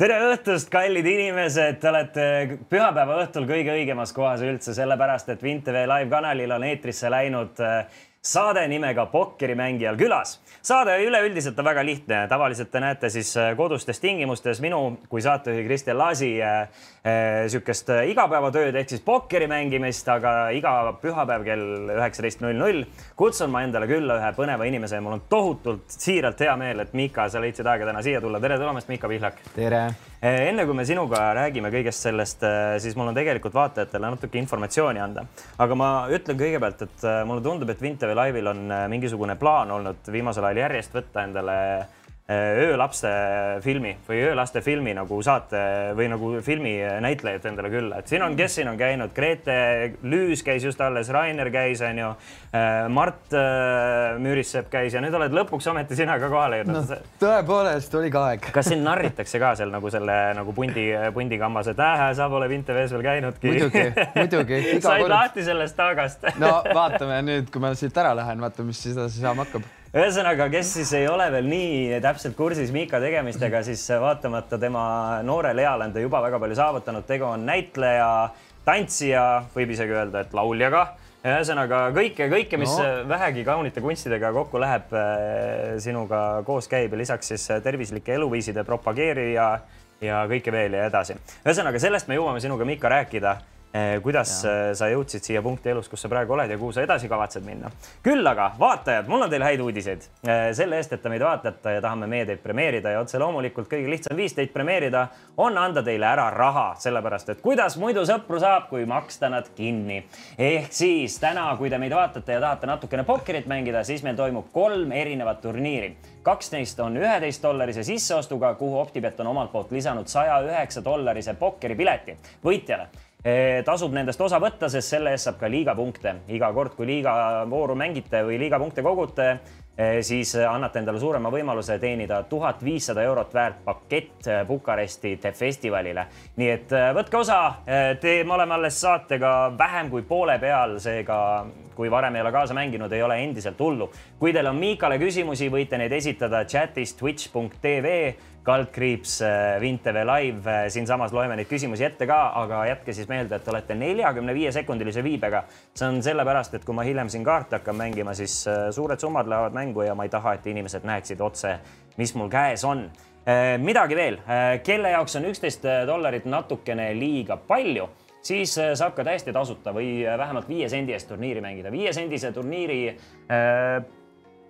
tere õhtust, kallid inimesed, te olete pühapäeva õhtul kõige õigemas kohas üldse, sellepärast et Vintv live kanalil on eetrisse läinud äh, saade nimega Pokkerimängijal külas. saade üleüldiselt on väga lihtne, tavaliselt te näete siis äh, kodustes tingimustes minu kui saatejuhi Kristel Laasi niisugust äh, äh, igapäevatööd ehk siis pokkeri mängimist, aga iga pühapäev kell üheksateist null null kutsun ma endale külla ühe põneva inimese ja mul on tohutult siiralt hea meel, et Miika, sa leidsid aega täna siia tulla. tere tulemast, Miika Pihlak. tere enne kui me sinuga räägime kõigest sellest, eh, siis mul on tegelikult vaatajatele natuke informatsiooni anda. aga ma ütlen kõigepealt, et eh, mulle tundub, et Vintv Live'il on mingisugune plaan olnud viimasel ajal järjest võtta endale öölapse filmi või öölaste filmi nagu saate või nagu filmi näitlejat endale külla, et siin on, kes siin on käinud, Grete Lüüs käis just alles, Rainer käis, onju. Äh, Mart äh, Müürissepp käis ja nüüd oled lõpuks ometi sina ka kohale jõudnud no,. tõepoolest oli ka aeg. kas sind narritakse ka seal nagu selle nagu pundi, pundikammas, et äh, sa pole Vintv-s veel käinudki? muidugi, muidugi. said kord... lahti sellest taagast no vaatame nüüd, kui ma siit ära lähen, vaatame, mis edasi saama hakkab ühesõnaga, kes siis ei ole veel nii täpselt kursis Miika tegemistega, siis vaatamata tema noorele eale on ta juba väga palju saavutanud, tegu on näitleja, tantsija, võib isegi öelda, et lauljaga. ühesõnaga kõike, kõike, mis no. vähegi kaunite kunstidega kokku läheb, äh, sinuga koos käib ja lisaks siis tervislike eluviiside propageerija ja kõike veel ja edasi. ühesõnaga, sellest me jõuame sinuga, Miika, rääkida Eh, kuidas ja. Eh, sa jõudsid siia punkti elus, kus sa praegu oled ja kuhu sa edasi kavatsed minna. küll aga vaatajad, mul on teile häid uudiseid eh, selle eest, et te meid vaatate ja tahame meie teid premeerida ja otse loomulikult kõige lihtsam viis teid premeerida on anda teile ära raha, sellepärast et kuidas muidu sõpru saab, kui maksta nad kinni. ehk siis täna, kui te meid vaatate ja tahate natukene pokkerit mängida, siis meil toimub kolm erinevat turniiri. kaks neist on üheteist dollarise sisseostuga, kuhu Optibet on omalt poolt lisanud saja üheksa dollarise pokkeripileti võitjale tasub nendest osa võtta, sest selle eest saab ka liigapunkte. iga kord, kui liigavooru mängite või liigapunkte kogute, siis annate endale suurema võimaluse teenida tuhat viissada eurot väärt pakett Bukaresti festivalile. nii et võtke osa, te, me oleme alles saatega vähem kui poole peal, seega kui varem ei ole kaasa mänginud, ei ole endiselt hullu. kui teil on Miikale küsimusi, võite neid esitada chatis twitch.tv kaldkriips äh, Vintv live, äh, siinsamas loeme neid küsimusi ette ka, aga jätke siis meelde, et olete neljakümne viie sekundilise viibega. see on sellepärast, et kui ma hiljem siin kaarte hakkan mängima, siis äh, suured summad lähevad mängu ja ma ei taha, et inimesed näeksid otse, mis mul käes on. midagi veel, kelle jaoks on üksteist dollarit natukene liiga palju siis saab ka täiesti tasuta või vähemalt viie sendi eest turniiri mängida. viiesendise turniiri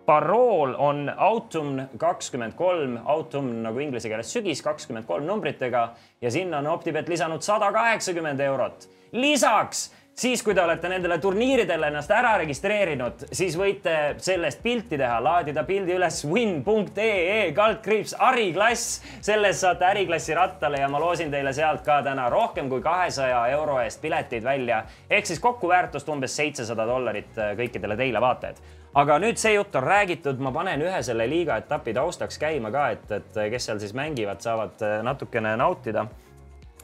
parool on autumn kakskümmend kolm, autumn nagu inglise keeles sügis kakskümmend kolm numbritega ja sinna on Optibet lisanud sada kaheksakümmend eurot. lisaks siis, kui te olete nendele turniiridele ennast ära registreerinud, siis võite sellest pilti teha, laadida pildi üles win.ee kaldkriips äriklass. selles saate äriklassi rattale ja ma loosin teile sealt ka täna rohkem kui kahesaja euro eest pileteid välja ehk siis kokku väärtust umbes seitsesada dollarit kõikidele teile vaatajad aga nüüd see jutt on räägitud, ma panen ühe selle liiga etapi taustaks käima ka, et, et kes seal siis mängivad, saavad äh, natukene nautida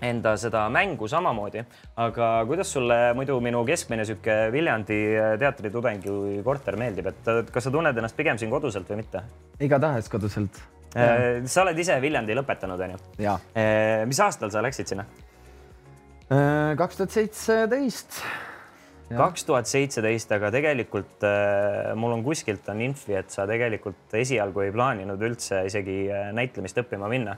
enda seda mängu samamoodi. aga kuidas sulle muidu minu keskmine sihuke Viljandi äh, teatritudengi korter meeldib, et kas sa tunned ennast pigem siin koduselt või mitte? igatahes koduselt. Äh, sa oled ise Viljandi lõpetanud, onju? mis aastal sa läksid sinna? kaks tuhat seitseteist kaks tuhat seitseteist, aga tegelikult äh, mul on kuskilt on infi, et sa tegelikult esialgu ei plaaninud üldse isegi äh, näitlemist õppima minna.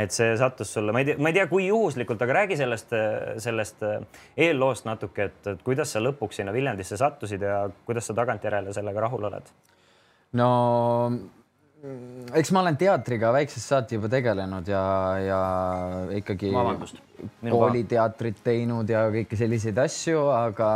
et see sattus sulle, ma ei tea, ma ei tea, kui juhuslikult, aga räägi sellest, äh, sellest eelloost natuke, et, et kuidas sa lõpuks sinna Viljandisse sattusid ja kuidas sa tagantjärele sellega rahul oled? no eks ma olen teatriga väiksest saati juba tegelenud ja, ja ikkagi Vabandust. Kooliteatrit teinud ja kõiki selliseid asju, aga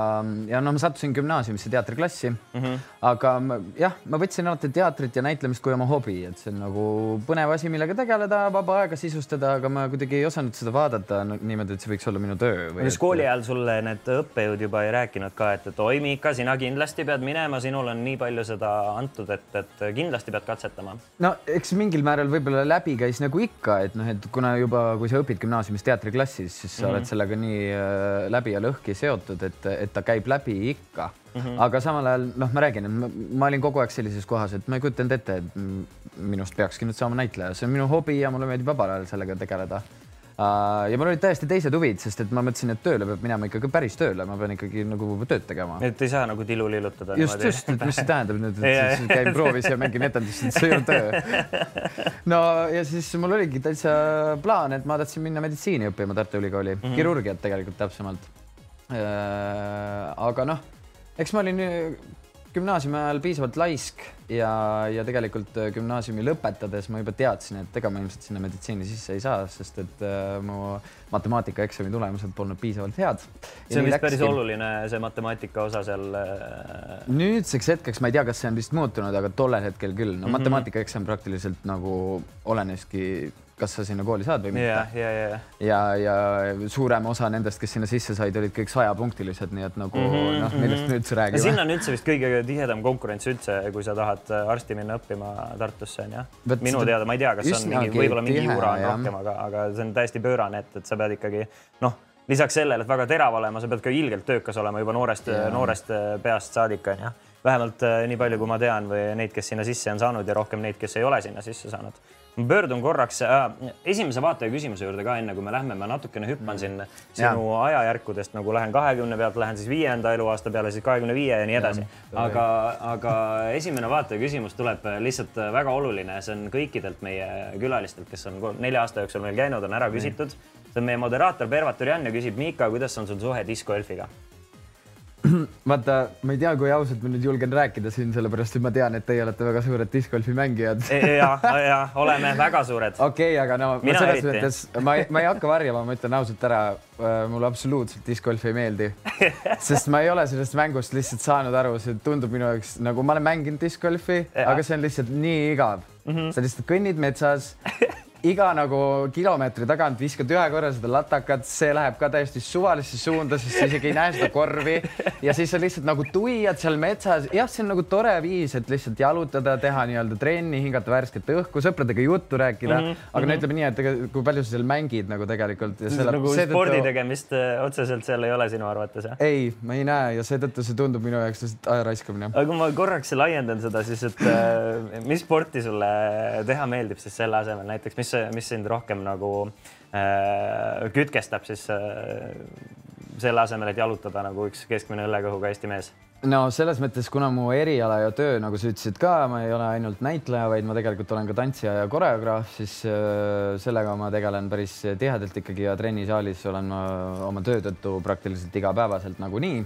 ja no ma sattusin gümnaasiumisse teatriklassi mm. -hmm. aga ma, jah, ma võtsin alati teatrit ja näitlemist kui oma hobi, et see on nagu põnev asi, millega tegeleda, vaba aega sisustada, aga ma kuidagi ei osanud seda vaadata no, niimoodi, et see võiks olla minu töö. kas kooli ajal sulle need õppejõud juba ei rääkinud ka, et, et oi, Miika, sina kindlasti pead minema, sinul on nii palju seda antud, et, et kindlasti pead katsetama? no eks mingil määral võib-olla läbi käis nagu ikka, et noh, et kuna juba, kui sa õpid gümnaasiumis teatriklassis, siis sa mm -hmm. oled sellega nii äh, läbi ja lõhki seotud, et, et ta käib läbi ikka mm. -hmm. aga samal ajal noh, ma räägin, et ma, ma olin kogu aeg sellises kohas, et ma ei kujutanud ette, et minust peakski nüüd saama näitleja, see on minu hobi ja mulle meeldib vabal ajal sellega tegeleda ja mul olid täiesti teised huvid, sest et ma mõtlesin, et tööle peab minema ikkagi päris tööle, ma pean ikkagi nagu tööd tegema. et ei saa nagu tilu lillutada. just, just, et mis see tähendab nüüd, et käin proovis ja mängin etendust, et see ei ole töö. no ja siis mul oligi täitsa plaan, et ma tahtsin minna meditsiini õppima Tartu Ülikooli mm, -hmm. kirurgiat tegelikult täpsemalt uh,. aga noh, eks ma olin gümnaasiumi ajal piisavalt laisk ja, ja tegelikult äh, gümnaasiumi lõpetades ma juba teadsin, et ega ma ilmselt sinna meditsiini sisse ei saa, sest et äh, mu matemaatikaeksami tulemused polnud piisavalt head. see on vist päris oluline, see matemaatika osa seal äh.... nüüdseks hetkeks ma ei tea, kas see on vist muutunud, aga tollel hetkel küll, no mm -hmm. matemaatikaeksam praktiliselt nagu oleneski kas sa sinna kooli saad või mitte yeah,. Yeah, yeah. ja, ja suurem osa nendest, kes sinna sisse said, olid kõik sajapunktilised, nii et nagu mm -hmm, noh, millest me üldse räägime. sinna on üldse vist kõige tihedam konkurents üldse, kui sa tahad äh, arsti minna õppima Tartusse onju. minu seda... teada, ma ei tea, kas on mingi, võib-olla mingi juura on rohkem, aga, aga see on täiesti pöörane, et, et sa pead ikkagi noh, lisaks sellele, et väga terav olema, sa pead ka ilgelt töökas olema juba noorest, noorest äh, peast saadik onju vähemalt äh, nii palju, kui ma tean või neid, kes sinna sisse on saanud ja rohkem neid, kes ei ole sinna sisse saanud ma pöördun korraks äh, esimese vaataja küsimuse juurde ka, enne kui me lähme, ma natukene hüppan siin sinu ja. ajajärkudest nagu lähen kahekümne pealt, lähen siis viienda eluaasta peale, siis kahekümne viie ja nii edasi. aga, aga esimene vaataja küsimus tuleb lihtsalt väga oluline, see on kõikidelt meie külalistelt, kes on nelja aasta jooksul meil käinud, on ära küsitud. see on meie moderaator Pervat Turjan ja küsib, Miika, kuidas on sul suhe discgolfiga? vaata, ma ei tea, kui ausalt ma nüüd julgen rääkida siin, sellepärast et ma tean, et teie olete väga suured discgolfi mängijad ja, ja oleme väga suured. okei okay,, aga no Mina selles eriti. mõttes ma ei, ma ei hakka varjama, ma ütlen ausalt ära, äh, mulle absoluutselt discgolf ei meeldi, sest ma ei ole sellest mängust lihtsalt saanud aru, see tundub minu jaoks nagu ma olen mänginud discgolfi, aga see on lihtsalt nii igav mm. -hmm. sa lihtsalt kõnnid metsas iga nagu kilomeetri tagant viskad ühe korra seda latakat, see läheb ka täiesti suvalisse suunda, sest sa isegi ei näe seda korvi ja siis sa lihtsalt nagu tuiad seal metsas. jah, see on nagu tore viis, et lihtsalt jalutada, teha nii-öelda trenni, hingata värsket õhku, sõpradega juttu rääkida mm. -hmm. aga no ütleme nii, et kui palju sa seal mängid nagu tegelikult. nagu seetõttu... spordi tegemist äh, otseselt seal ei ole sinu arvates jah? ei, ma ei näe ja seetõttu see tundub minu jaoks lihtsalt aja raiskamine. aga kui ma korraks laiendan seda, siis et äh, mis sporti sulle teha meeldib siis selle asemel näiteks, mis mis sind rohkem nagu äh, kütkestab siis äh, selle asemel, et jalutada nagu üks keskmine õllekõhuga Eesti mees? no selles mõttes, kuna mu eriala ja töö, nagu sa ütlesid ka, ma ei ole ainult näitleja, vaid ma tegelikult olen ka tantsija ja koreograaf, siis äh, sellega ma tegelen päris tihedalt ikkagi ja trennisaalis olen ma oma töö tõttu praktiliselt igapäevaselt nagunii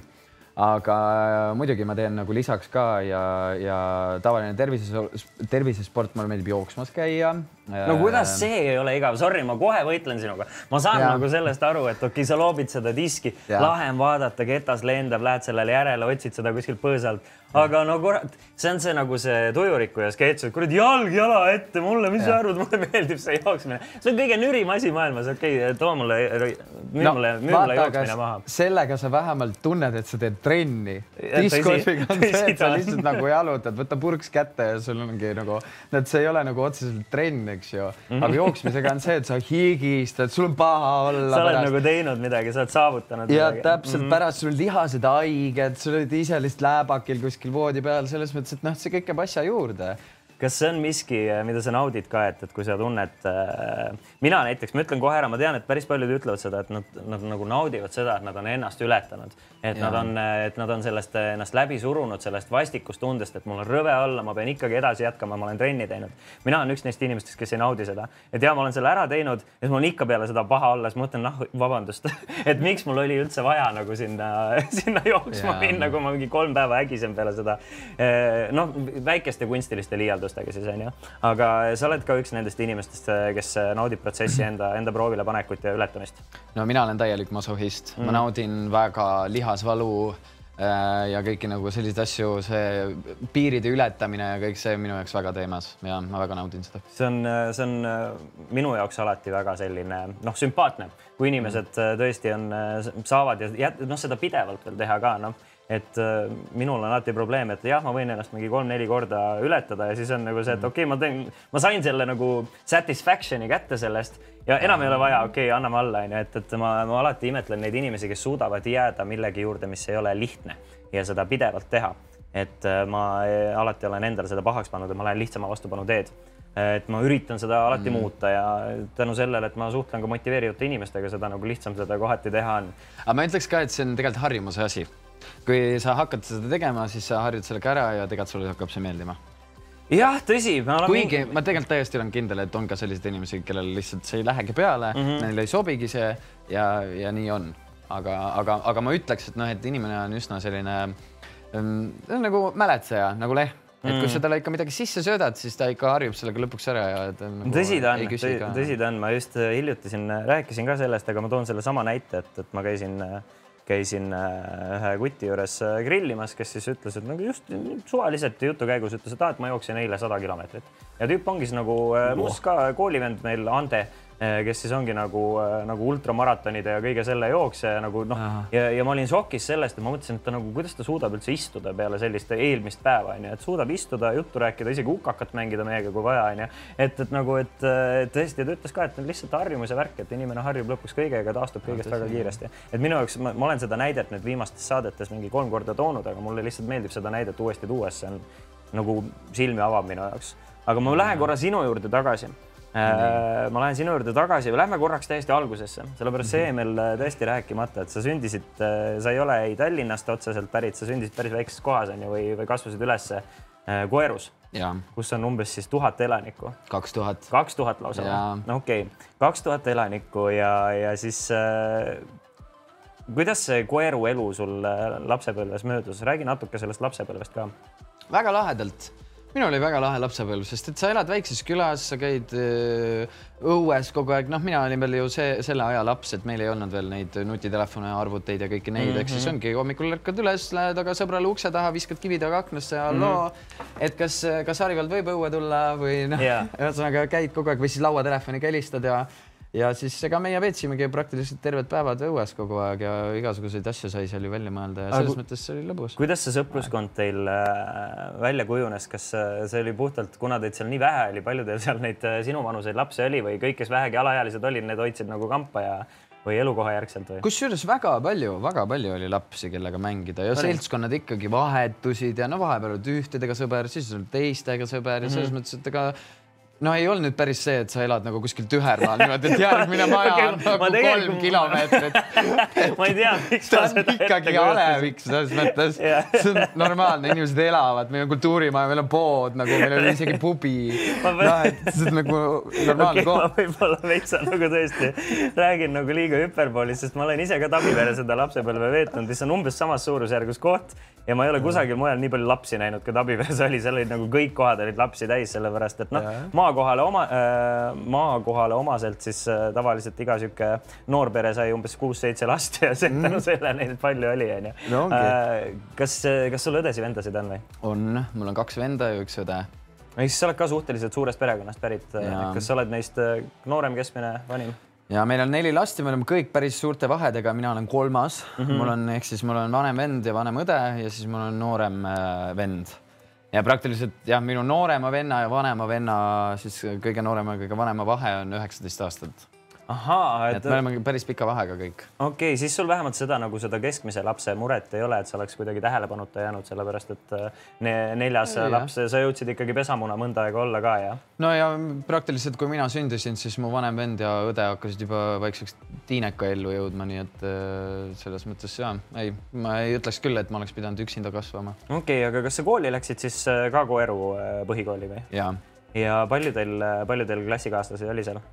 aga äh, muidugi ma teen nagu lisaks ka ja, ja tavaline tervises, tervisesport, mulle meeldib jooksmas käia. no kuidas äh, see ei ole igav, sorry, ma kohe võitlen sinuga, ma saan ja. nagu sellest aru, et okei okay,, sa loobid seda diski, lahe on vaadata, ketas lendab, lähed sellele järele, otsid seda kuskilt põõsalt aga no kurat, see on see nagu see tujuriku ja sketš, et kurat jalg jala ette mulle, mis sa arvad, mulle meeldib see jooksmine. see on kõige nürim asi maailmas, okei okay,, too mulle, müü no, mulle, müü mulle jooksmine maha. sellega sa vähemalt tunned, et sa teed trenni. diskgolfiga on see, et sa lihtsalt nagu jalutad, võta purks kätte ja sul ongi nagu, et see ei ole nagu otseselt trenn, eks ju. Mhm. aga jooksmisega on see, et sa higistad, sul on paha olla. sa oled pärast. nagu teinud midagi, sa oled saavutanud. ja midagi. täpselt mm, -hmm. pärast sul lihased haiged, sa oled ise lihtsalt lääbakil kuskil kuskil voodi peal selles mõttes, et noh, see kõik käib asja juurde kas see on miski, mida sa naudid ka, et, et kui sa tunned äh,, mina näiteks, ma ütlen kohe ära, ma tean, et päris paljud ütlevad seda, et nad, nad nagu naudivad seda, et nad on ennast ületanud, et ja. nad on, et nad on sellest ennast läbi surunud, sellest vastikustundest, et mul on rõve olla, ma pean ikkagi edasi jätkama, ma olen trenni teinud. mina olen üks neist inimestest, kes ei naudi seda, et ja ma olen selle ära teinud ja siis mul on ikka peale seda paha olla, siis ma mõtlen, noh, vabandust et miks mul oli üldse vaja nagu sinna, sinna jooksma ja. minna, kui ma mingi kolm päeva ägisen peale seda. noh, väikeste kunstiliste liialduste väärtustega siis onju. aga sa oled ka üks nendest inimestest, kes naudib protsessi enda, enda proovile panekut ja ületamist. no mina olen täielik masohhist mm., ma naudin väga lihasvalu äh, ja kõiki nagu selliseid asju, see piiride ületamine ja kõik see minu jaoks väga teemas ja ma väga naudin seda. see on, see on minu jaoks alati väga selline noh, sümpaatne, kui inimesed tõesti on, saavad ja noh, seda pidevalt veel teha ka noh et äh, minul on alati probleem, et jah, ma võin ennast mingi kolm-neli korda ületada ja siis on nagu see, et mhm. okei okay,, ma teen, ma sain selle nagu satisfaction'i kätte sellest ja enam ei ole vaja, okei okay,, anname alla, onju, et, et ma, ma alati imetlen neid inimesi, kes suudavad jääda millegi juurde, mis ei ole lihtne ja seda pidevalt teha. et äh, ma alati olen endale seda pahaks pannud, et ma lähen lihtsama vastupanu teed et ma üritan seda alati mm. muuta ja tänu sellele, et ma suhtlen ka motiveerivate inimestega, seda nagu lihtsam seda kohati teha on. aga ma ütleks ka, et see on tegelikult harjumuse asi kui sa hakkad seda tegema, siis sa harjud sellega ära ja tegelikult sulle hakkab see meeldima. jah, tõsi. kuigi ma tegelikult täiesti olen kindel, et on ka selliseid inimesi, kellel lihtsalt see ei lähegi peale mm, -hmm. neile ei sobigi see ja, ja nii on. aga, aga, aga ma ütleks, et noh, et inimene on üsna selline ähm, nagu mäletseja nagu lehm et kui mm. sa talle ikka midagi sisse söödad, siis ta ikka harjub sellega lõpuks ära ja ta nagu tõsi ta on, tõsi ta on, ma just hiljuti siin rääkisin ka sellest, aga ma toon sellesama näite, et, et ma käisin äh, käisin äh, ühe kuti juures äh, grillimas, kes siis ütles, et nagu just suvaliselt jutu käigus ütles, et aa, et ma jooksin eile sada kilomeetrit. Ja tüüp ongi siis nagu äh, must ka koolivend meil, Ande kes siis ongi nagu, eh, nagu ultramaratonide ja kõige selle jooksja ja nagu noh, ja, ja ma olin šokis sellest, et ma mõtlesin, et ta nagu, kuidas ta suudab üldse istuda peale sellist eelmist päeva onju, et suudab istuda, juttu rääkida, isegi hukakat mängida meiega, kui vaja onju. et, et nagu, et tõesti, ta ütles ka, et on lihtsalt harjumuse värk, et inimene harjub lõpuks kõigega, taastub kõigest väga kiiresti. et minu jaoks, ma olen seda näidet nüüd viimastes saadetes mingi kolm korda toonud, aga mulle lihtsalt meeldib seda näidet uuesti tuua, see on nagu silmi avab minu jaoks. aga ma lähen korra sinu juurde tagasi Äh, ma lähen sinu juurde tagasi või lähme korraks täiesti algusesse, sellepärast see jäi meil äh, tõesti rääkimata, et sa sündisid, äh, sa ei ole ei Tallinnast otseselt pärit, sa sündisid päris väikses kohas on ju, või, või kasvasid üles Koerus, kus on umbes siis tuhat elanikku. kaks tuhat. kaks tuhat lausa, no okei okay., kaks tuhat elanikku ja, ja siis äh, kuidas see koeru elu sul lapsepõlves möödus, räägi natuke sellest lapsepõlvest ka. väga lahedalt minul oli väga lahe lapsepõlv, sest et sa elad väikses külas, sa käid äh, õues kogu aeg, noh, mina olin veel ju see, selle aja laps, et meil ei olnud veel neid nutitelefone, arvuteid ja kõiki neid mm, -hmm. ehk siis ongi hommikul ärkad üles, lähed aga sõbrale ukse taha, viskad kivi taga aknasse, halloo mm, -hmm. et kas, kas Harivald võib õue tulla või noh yeah., ühesõnaga käid kogu aeg või siis lauatelefoniga helistad ja ja siis ega meie veetsimegi praktiliselt terved päevad õues kogu aeg ja igasuguseid asju sai seal ju välja mõelda ja selles Aga, mõttes see oli lõbus. kuidas see sõpruskond teil äh, välja kujunes, kas äh, see oli puhtalt, kuna teid seal nii vähe oli, palju teil seal neid äh, sinuvanuseid lapsi oli või kõik, kes vähegi alaealised olid, need hoidsid nagu kampa ja või elukoha järgselt või? kusjuures väga palju, väga palju oli lapsi, kellega mängida ja Oli. seltskonnad ikkagi vahetusid ja no vahepeal olid ühtedega sõber, siis olid teistega sõber ja selles mm -hmm. mõttes, et ega no ei olnud nüüd päris see, et sa elad nagu kuskil tühermaal niimoodi, et järgmine maja okay, on nagu tegelikult... kolm kilomeetrit ma ei tea, miks ta on ikkagi alevik selles mõttes yeah. see on normaalne, inimesed elavad, meil on kultuurimaja, meil on pood nagu, meil on isegi pubi. noh, et see on nagu normaalne okay, koht. ma võib-olla veitsa nagu tõesti räägin nagu liiga hüperboolist, sest ma olen ise ka Tabiveere seda lapsepõlve veetnud, mis on umbes samas suurusjärgus koht ja ma ei ole kusagil mujal nii palju lapsi näinud, kui Tabiveres oli, seal olid nagu kõik kohad olid lapsi täis, sellepärast et noh, maakohale oma äh,, maakohale omaselt siis äh, tavaliselt iga sihuke noorpere sai umbes kuus-seitse last ja see, tänu mm. sellele neid palju oli, onju. Äh, kas, kas sul õdesid-vendasid on või? on, mul on kaks venda ja üks õde ehk siis sa oled ka suhteliselt suurest perekonnast pärit. kas sa oled neist noorem, keskmine, vanim? ja meil on neli last ja me oleme kõik päris suurte vahedega, mina olen kolmas mm, -hmm. mul on ehk siis mul on vanem vend ja vanem õde ja siis mul on noorem vend. Ja praktiliselt jah, minu noorema venna ja vanema venna, siis kõige noorema ja kõige vanema vahe on üheksateist aastat ahaa, et. et me oleme päris pika vahega kõik. okei okay,, siis sul vähemalt seda nagu seda keskmise lapse muret ei ole, et sa oleks kuidagi tähelepanuta jäänud, sellepärast et äh, ne, neljas ja, laps, sa jõudsid ikkagi pesamuna mõnda aega olla ka, jah? no ja praktiliselt, kui mina sündisin, siis mu vanem vend ja õde hakkasid juba vaikseks tiineka ellu jõudma, nii et äh, selles mõttes ja ei, ma ei ütleks küll, et ma oleks pidanud üksinda kasvama. okei okay,, aga kas sa kooli läksid siis äh, ka Koeru põhikooli või? ja. ja palju teil, palju teil klassikaaslasi oli seal?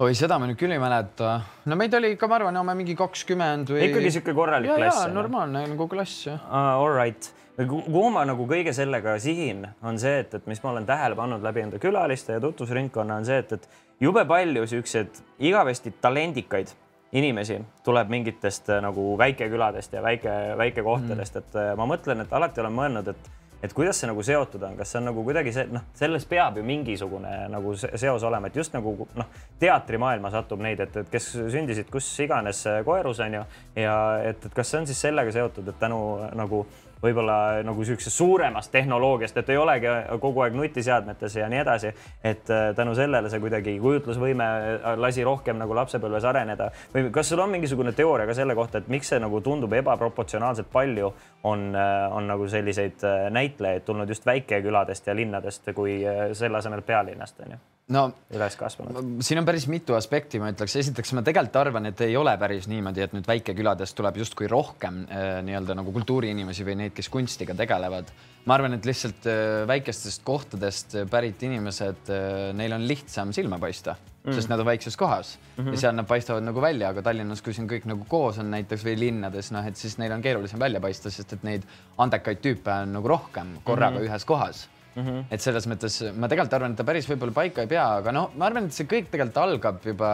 Oi, seda ma nüüd küll ei mäleta. no meid oli ikka, ma arvan, no mingi kakskümmend või. ikkagi sihuke korralik ja, klass. normaalne nagu klass jah uh,. All right kuhu ma nagu kõige sellega sihin, on see, et, et mis ma olen tähele pannud läbi enda külaliste ja tutvusringkonna, on see, et, et jube palju siukseid igavesti talendikaid inimesi tuleb mingitest nagu väikeküladest ja väike, väikekohtadest mm., et ma mõtlen, et alati olen mõelnud, et et kuidas see nagu seotud on, kas see on nagu kuidagi see, noh, selles peab ju mingisugune nagu seos olema, et just nagu noh, teatrimaailma satub neid, et, et kes sündisid kus iganes koerus on ju ja et, et kas see on siis sellega seotud, et tänu nagu võib-olla nagu niisugusest suuremast tehnoloogiast, et ei olegi kogu aeg nutiseadmetes ja nii edasi. et äh, tänu sellele see kuidagi kujutlusvõime äh, lasi rohkem nagu lapsepõlves areneda või kas sul on mingisugune teooria ka selle kohta, et miks see nagu tundub ebaproportsionaalselt palju on, äh, on nagu selliseid näitlejaid tulnud just väikeküladest ja linnadest kui selle asemel pealinnast on ju? No üles kasvanud? siin on päris mitu aspekti, ma ütleks, esiteks ma tegelikult arvan, et ei ole päris niimoodi, et nüüd väikeküladest tuleb justkui rohkem äh, nii-öelda nagu kultuuriinimesi või neid, kes kunstiga tegelevad. ma arvan, et lihtsalt äh, väikestest kohtadest pärit inimesed äh,, neil on lihtsam silma paista mm., sest nad on väikses kohas mm -hmm. ja seal nad paistavad nagu välja, aga Tallinnas, kui siin kõik nagu koos on näiteks või linnades, noh, et siis neil on keerulisem välja paista, sest et neid andekaid tüüpe on nagu rohkem korraga mm -hmm. ühes kohas Mm -hmm. et selles mõttes ma tegelikult arvan, et ta päris võib-olla paika ei pea, aga noh, ma arvan, et see kõik tegelikult algab juba,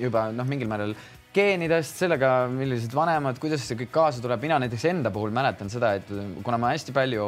juba noh, mingil määral geenidest, sellega, millised vanemad, kuidas see kõik kaasa tuleb. mina näiteks enda puhul mäletan seda, et kuna ma hästi palju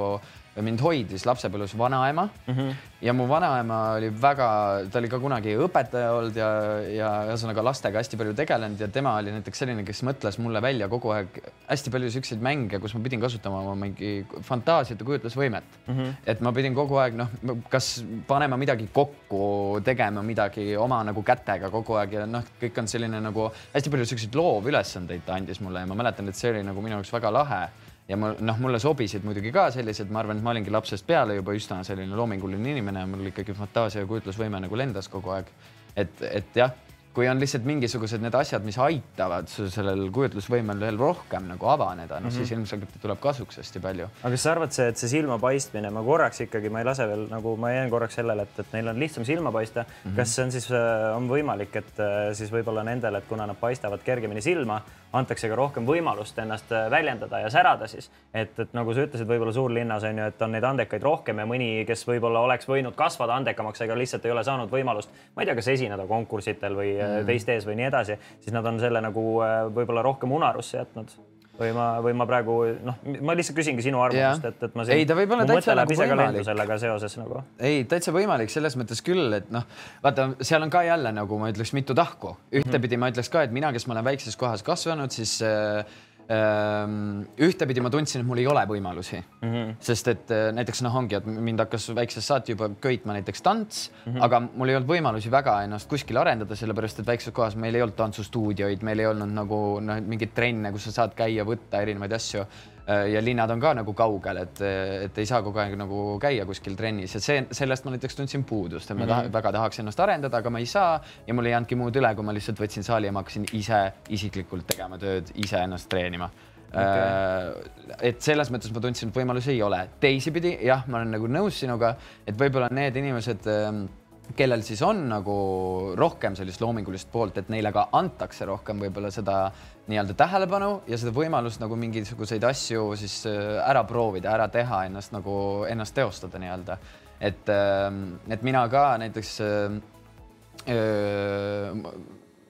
mind hoidis lapsepõlves vanaema mm. -hmm. ja mu vanaema oli väga, ta oli ka kunagi õpetaja olnud ja, ja ühesõnaga lastega hästi palju tegelenud ja tema oli näiteks selline, kes mõtles mulle välja kogu aeg hästi palju siukseid mänge, kus ma pidin kasutama oma mingi fantaasiat ja kujutlusvõimet mm. -hmm. et ma pidin kogu aeg noh, kas panema midagi kokku, tegema midagi oma nagu kätega kogu aeg ja noh, kõik on selline nagu hästi palju siukseid loovülesandeid ta andis mulle ja ma mäletan, et see oli nagu minu jaoks väga lahe ja ma noh, mulle sobisid muidugi ka sellised, ma arvan, et ma olingi lapsest peale juba üsna selline loominguline inimene, mul ikkagi fantaasia ja kujutlusvõime nagu lendas kogu aeg. et, et jah kui on lihtsalt mingisugused need asjad, mis aitavad sul sellel kujutlusvõimel veel rohkem nagu avaneda, noh mm -hmm. siis ilmselgelt tuleb kasuks hästi palju. aga kas sa arvad, see, et see silmapaistmine, ma korraks ikkagi, ma ei lase veel nagu, ma jään korraks sellele, et, et neil on lihtsam silma paista mm. -hmm. kas see on siis, äh, on võimalik, et äh, siis võib-olla nendele, et kuna nad paistavad kergemini silma, antakse ka rohkem võimalust ennast äh, väljendada ja särada siis. et, et nagu sa ütlesid, võib-olla suurlinnas on ju, et on neid andekaid rohkem ja mõni, kes võib-olla oleks võinud kasvada andekamaks, aga lihtsalt ei ole saanud võimalust, ma ei tea, kas esineda konkursitel või mm. teiste ees või nii edasi, siis nad on selle nagu äh, võib-olla rohkem unarusse jätnud või ma, või ma praegu noh, ma lihtsalt küsingi sinu arvamust, et, et ma siin. ei, ta võib olla täitsa nagu võimalik. sellega seoses nagu. ei, täitsa võimalik selles mõttes küll, et noh, vaata, seal on ka jälle nagu ma ütleks mitu tahku. ühtepidi mm -hmm. ma ütleks ka, et mina, kes ma olen väikses kohas kasvanud, siis äh, ühtepidi ma tundsin, et mul ei ole võimalusi mm, -hmm. sest et äh, näiteks noh, ongi, et mind hakkas väiksest saati juba köitma näiteks tants mm, -hmm. aga mul ei olnud võimalusi väga ennast kuskil arendada, sellepärast et väikses kohas meil ei olnud tantsustuudioid, meil ei olnud nagu noh, mingeid trenne, kus sa saad käia, võtta erinevaid asju ja linnad on ka nagu kaugel, et, et ei saa kogu aeg nagu käia kuskil trennis ja see, sellest ma näiteks tundsin puudust, et ma mm -hmm. taha, väga tahaks ennast arendada, aga ma ei saa ja mul ei jäänudki muud üle, kui ma lihtsalt võtsin saali ja ma hakkasin ise isiklikult tegema tööd, ise ennast treenima okay.. Äh, et selles mõttes ma tundsin, et võimalusi ei ole. teisipidi jah, ma olen nagu nõus sinuga, et võib-olla need inimesed ähm, kellel siis on nagu rohkem sellist loomingulist poolt, et neile ka antakse rohkem võib-olla seda nii-öelda tähelepanu ja seda võimalust nagu mingisuguseid asju siis äh, ära proovida, ära teha, ennast nagu ennast teostada nii-öelda. et, ähm, et mina ka näiteks öö, äh, äh,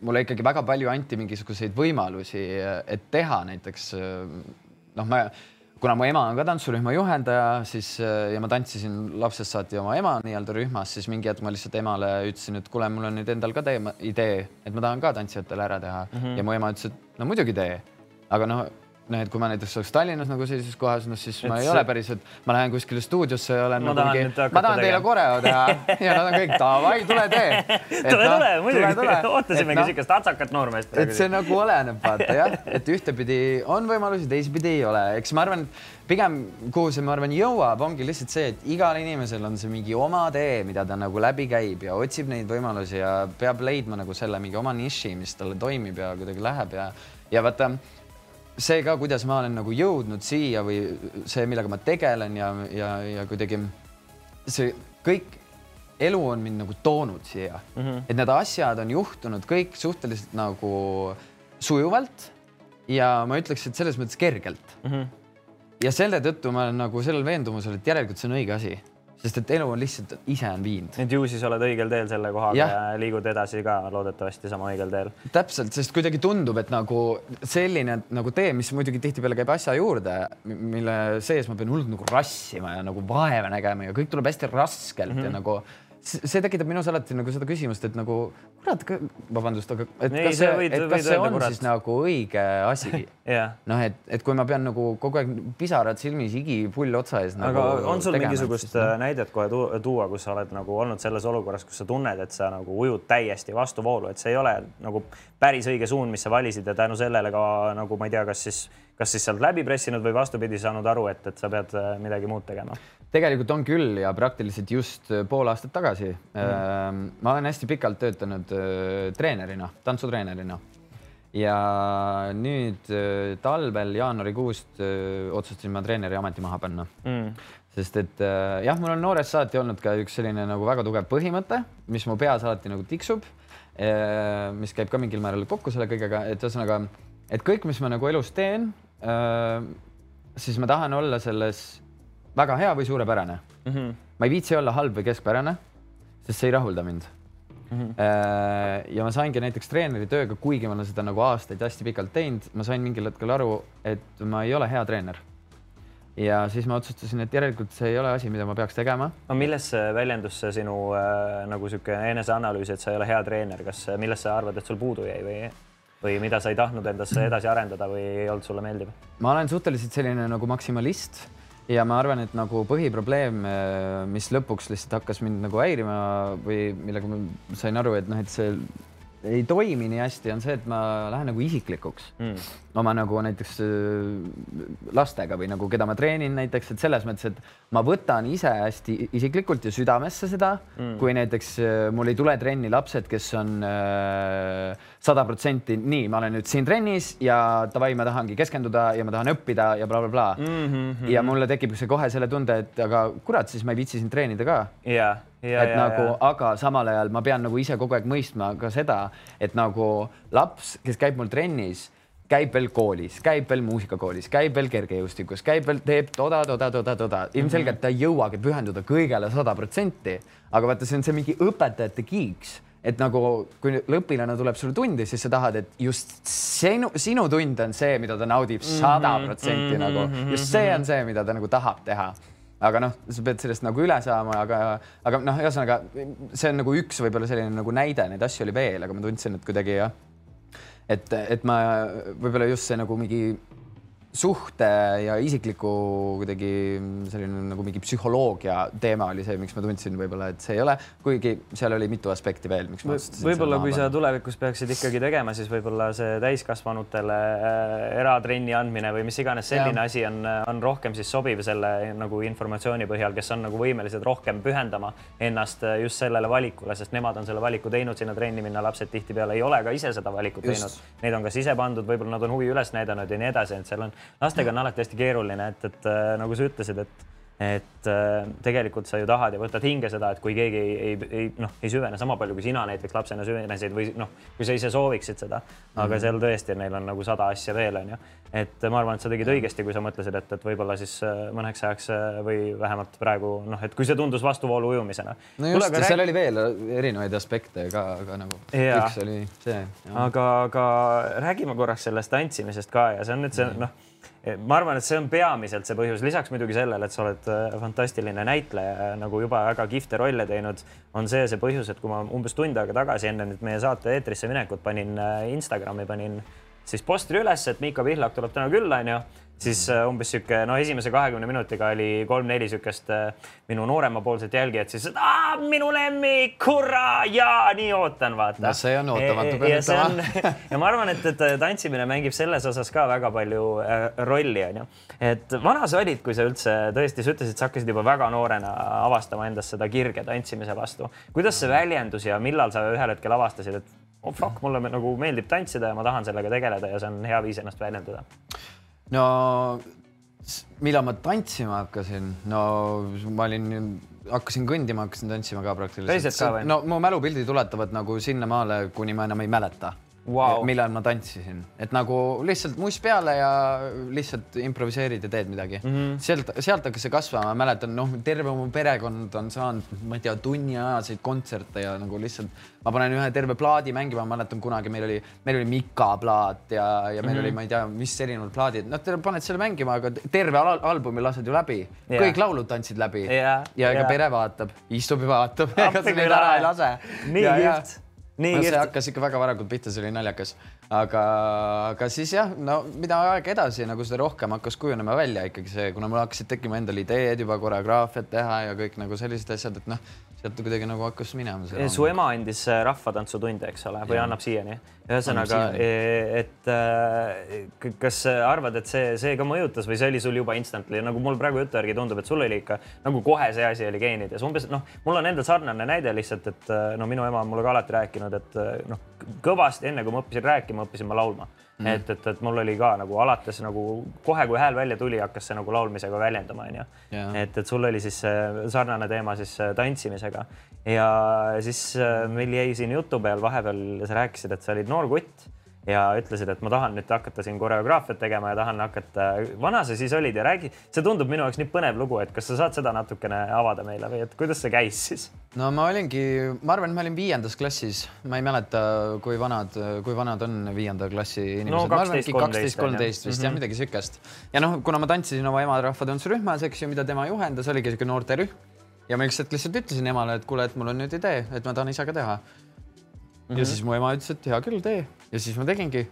mulle ikkagi väga palju anti mingisuguseid võimalusi, et teha näiteks noh, ma kuna mu ema on ka tantsurühma juhendaja, siis ja ma tantsisin lapsest saati oma ema nii-öelda rühmas, siis mingi hetk ma lihtsalt emale ütlesin, et kuule, mul on nüüd endal ka teema, idee, et ma tahan ka tantsijatele ära teha mm -hmm. ja mu ema ütles, et no muidugi tee. aga noh, noh, et kui ma näiteks oleks Tallinnas nagu sellises kohas, noh siis et ma ei see... ole päris, et ma lähen kuskile stuudiosse ja olen ma nagu mingi, ma tahan teile koreo teha. Ja nad on kõik davai, tule tee. tule, tule, muidugi, ootasimegi no, siukest atsakat noormeest. et see nagu oleneb, vaata jah, et ühtepidi on võimalusi, teisipidi ei ole, eks ma arvan, pigem kuhu see, ma arvan, jõuab, ongi lihtsalt see, et igal inimesel on see mingi oma tee, mida ta nagu läbi käib ja otsib neid võimalusi ja peab leidma nagu selle mingi oma niši, mis talle toimib ja kuidagi läheb ja, ja vaata see ka, kuidas ma olen nagu jõudnud siia või see, millega ma tegelen ja, ja, ja kuidagi see kõik elu on mind nagu toonud siia mm, -hmm. et need asjad on juhtunud kõik suhteliselt nagu sujuvalt ja ma ütleks, et selles mõttes kergelt mm. -hmm. ja selle tõttu ma olen nagu sellel veendumusel, et järelikult see on õige asi sest et elu on lihtsalt ise on viinud. et ju siis oled õigel teel selle kohaga ja. ja liigud edasi ka loodetavasti sama õigel teel. täpselt, sest kuidagi tundub, et nagu selline nagu tee, mis muidugi tihtipeale käib asja juurde, mille sees ma pean hullult nagu rassima ja nagu vaeva nägema ja kõik tuleb hästi raskelt mm -hmm. ja nagu see tekitab minus alati nagu seda küsimust, et nagu kurat, vabandust, aga et Ei, kas see, võid, et kas see on kurat. siis nagu õige asi yeah.? noh, et, et kui ma pean nagu kogu aeg pisarad silmis, higipull otsa ees nagu. aga on sul tegema, mingisugust siis, no? näidet kohe tuua, kus sa oled nagu olnud selles olukorras, kus sa tunned, et sa nagu ujud täiesti vastuvoolu, et see ei ole nagu päris õige suund, mis sa valisid ja tänu sellele ka nagu ma ei tea, kas siis, kas siis sealt läbi pressinud või vastupidi saanud aru, et, et sa pead äh, midagi muud tegema tegelikult on küll ja praktiliselt just äh, pool aastat tagasi mm.. ma olen hästi pikalt töötanud äh, treenerina, tantsutreenerina ja nüüd äh, talvel jaanuarikuust otsustasin ma treeneri ameti maha panna mm. sest et jah, mul on noorest saati olnud ka üks selline nagu väga tugev põhimõte, mis mu peas alati nagu tiksub. mis käib ka mingil määral kokku selle kõigega, et ühesõnaga, et kõik, mis ma nagu elus teen, siis ma tahan olla selles väga hea või suurepärane mm. -hmm. ma ei viitsi olla halb või keskpärane, sest see ei rahulda mind mm. -hmm. ja ma saingi näiteks treeneri tööga, kuigi ma olen seda nagu aastaid hästi pikalt teinud, ma sain mingil hetkel aru, et ma ei ole hea treener. ja siis ma otsustasin, et järelikult see ei ole asi, mida ma peaks tegema. aga milles väljendus see sinu äh, nagu niisugune eneseanalüüs, et sa ei ole hea treener, kas, milles sa arvad, et sul puudu jäi või? või mida sa ei tahtnud endasse edasi arendada või ei olnud sulle meeldiv? ma olen suhteliselt selline nagu maksimalist ja ma arvan, et nagu põhiprobleem, äh, mis lõpuks lihtsalt hakkas mind nagu häirima või millega ma sain aru, et noh, et see ei toimi nii hästi, on see, et ma lähen nagu isiklikuks mm. oma nagu näiteks äh, lastega või nagu keda ma treenin näiteks, et selles mõttes, et ma võtan ise hästi isiklikult ja südamesse seda mm., kui näiteks äh, mul ei tule trenni lapsed, kes on sada protsenti nii, ma olen nüüd siin trennis ja davai, ma tahangi keskenduda ja ma tahan õppida ja blablabla bla, bla. mm. -hmm. ja mulle tekib see kohe selle tunde, et aga kurat, siis ma ei viitsi siin treenida ka yeah Ja, et ja, nagu, aga samal ajal ma pean nagu ise kogu aeg mõistma ka seda, et nagu laps, kes käib mul trennis, käib veel koolis, käib veel muusikakoolis, käib veel kergejõustikus, käib veel, teeb toda, toda, toda, toda. ilmselgelt ta ei jõuagi pühenduda kõigele sada protsenti, aga vaata, see on see mingi õpetajate kiiks et nagu kui õpilane tuleb sulle tundi, siis sa tahad, et just sinu, sinu tund on see, mida ta naudib sada mhm, protsenti mhm, nagu, mhm, just see on see, mida ta nagu tahab teha. Aga noh, sa pead sellest nagu üle saama, aga, aga noh, ühesõnaga see on nagu üks võib-olla selline nagu näide, neid asju oli veel, aga ma tundsin, et kuidagi jah, et, et ma võib-olla just see nagu mingi suhte ja isikliku kuidagi selline nagu mingi psühholoogia teema oli see, miks ma tundsin võib-olla, et see ei ole, kuigi seal oli mitu aspekti veel, miks ma otsustasin. võib-olla kui sa tulevikus peaksid ikkagi tegema, siis võib-olla see täiskasvanutele äh, eratrenni andmine või mis iganes selline ja. asi on, on rohkem siis sobiv selle nagu informatsiooni põhjal, kes on nagu võimelised rohkem pühendama ennast just sellele valikule, sest nemad on selle valiku teinud sinna trenni minna, lapsed tihtipeale ei ole ka ise seda valikut just. teinud. Neid on kas ise pandud, võib-olla nad on huvi üles näidanud ja nii edasi, et seal on lastega on alati hästi keeruline, et, et äh, nagu sa ütlesid, et et äh, tegelikult sa ju tahad ja võtad hinge seda, et kui keegi ei, ei, ei noh, ei süvene sama palju kui sina näiteks lapsena süvenesid või noh, kui sa ise sooviksid seda, aga mm -hmm. seal tõesti neil on nagu sada asja veel onju. et ma arvan, et sa tegid õigesti, kui sa mõtlesid, et, et võib-olla siis äh, mõneks ajaks või vähemalt praegu noh, et kui see tundus vastuvoolu ujumisena. no just, seal oli veel erinevaid aspekte ka, aga nagu ja. üks oli see. aga, aga räägime korraks sellest tantsimisest ka ja see on nüüd see noh ma arvan, et see on peamiselt see põhjus, lisaks muidugi sellele, et sa oled äh, fantastiline näitleja, nagu juba väga kihvte rolle teinud, on see see põhjus, et kui ma umbes tund aega tagasi enne nüüd meie saate eetrisse minekut panin äh, Instagrami, panin siis postri üles, et Miika Pihlak tuleb täna külla, onju siis äh, umbes sihuke, no esimese kahekümne minutiga oli kolm-neli siukest äh, minu nooremapoolset jälgijat, siis minu lemmik, hurraa ja nii ootan, vaata. no see on ootamatu, peab ütlema. ja ma arvan, et, et tantsimine mängib selles osas ka väga palju äh, rolli, onju. et vana sa olid, kui sa üldse tõesti, sa ütlesid, sa hakkasid juba väga noorena avastama endas seda kirge tantsimise vastu. kuidas see väljendus ja millal sa ühel hetkel avastasid, et oh fuck, mulle nagu meeldib tantsida ja ma tahan sellega tegeleda ja see on hea viis ennast väljendada? no millal ma tantsima hakkasin, no ma olin, hakkasin kõndima, hakkasin tantsima ka praktiliselt. no mu mälupildid ulatavad nagu sinnamaale, kuni ma enam ei mäleta wow. millal ma tantsisin, et nagu lihtsalt muss peale ja lihtsalt improviseerid ja teed midagi mm. -hmm. sealt, sealt hakkas see kasvama, ma mäletan, noh, terve mu perekond on saanud, ma ei tea, tunniajaseid kontserte ja nagu lihtsalt ma panen ühe terve plaadi mängima, ma mäletan kunagi meil oli, meil oli Mika plaat ja, ja meil mm -hmm. oli, ma ei tea, mis erinevad plaadid, noh, paned selle mängima, aga terve al albumi lased ju läbi yeah., kõik laulud tantsid läbi yeah. ja ega yeah. pere vaatab, istub ja vaatab, ega sa neid ära ei lase. nii kihvt nii no, see hakkas ikka väga varakult pihta, see oli naljakas, aga, aga siis jah, no mida aeg edasi nagu seda rohkem hakkas kujunema välja ikkagi see, kuna mul hakkasid tekkima endal ideed juba koreograafiat teha ja kõik nagu sellised asjad, et noh, sealt kuidagi nagu hakkas minema. su ema andis äh, rahvatantsutunde, eks ole, või ja. annab siiani? ühesõnaga, e, et äh, kas arvad, et see, see ka mõjutas või see oli sul juba instantly, nagu mul praegu jutu järgi tundub, et sul oli ikka nagu kohe see asi oli geenides, umbes noh, mul on endal sarnane näide lihtsalt, et äh, no minu ema on mulle ka alati rääkinud, et noh, kõvasti enne kui ma õppisin rääkima, õppisin ma laulma mm. et, et, et mul oli ka nagu alates nagu kohe, kui hääl välja tuli, hakkas see nagu laulmisega väljendama, onju. et, et sul oli siis sarnane teema siis tantsimisega ja siis äh, meil jäi siin jutu peal vahepeal, sa rääkisid, et sa olid noor kutt ja ütlesid, et ma tahan nüüd hakata siin koreograafiat tegema ja tahan hakata. vana sa siis olid ja räägi, see tundub minu jaoks nii põnev lugu, et kas sa saad seda natukene avada meile või et kuidas see käis siis? no ma olingi, ma arvan, et ma olin viiendas klassis, ma ei mäleta, kui vanad, kui vanad on viienda klassi inimesed no,. kaksteist, kolmteist vist mm -hmm. jah, mhm. midagi siukest. ja noh, kuna ma tantsisin oma ema rahvatantsurühmas, eks ju, mida tema juhendas, oligi siuke noorterühm ja ma ükskord lihtsalt ütlesin emale, et kuule, et mul on nüüd idee, et ma tahan ise ka teha mm. -hmm. ja siis mu ema ütles, et hea küll, tee ja siis ma tegingi.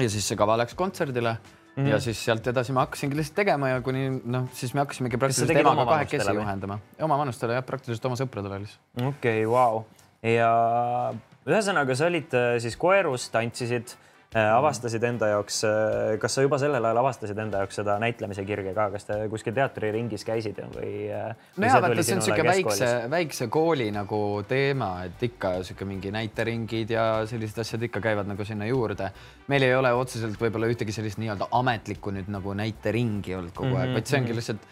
ja siis see kava läks kontserdile mm -hmm. ja siis sealt edasi ma hakkasingi lihtsalt tegema ja kuni noh, siis me hakkasimegi praktiliselt emaga kahekesi juhendama. oma vanustele jah, praktiliselt oma sõpradele lihtsalt. okei okay,, vau. ja ühesõnaga, sa olid äh, siis koerus, tantsisid avastasid enda jaoks, äh, kas sa juba sellel ajal avastasid enda jaoks seda näitlemise kirge ka, kas te kuskil teatriringis käisid või? Äh, nojah, vaata, see on niisugune väikse, väikse kooli nagu teema, et ikka niisugune mingi näiteringid ja sellised asjad ikka käivad nagu sinna juurde. meil ei ole otseselt võib-olla ühtegi sellist nii-öelda ametlikku nüüd nagu näiteringi olnud kogu aeg mm, -hmm. vaid see ongi mhm. lihtsalt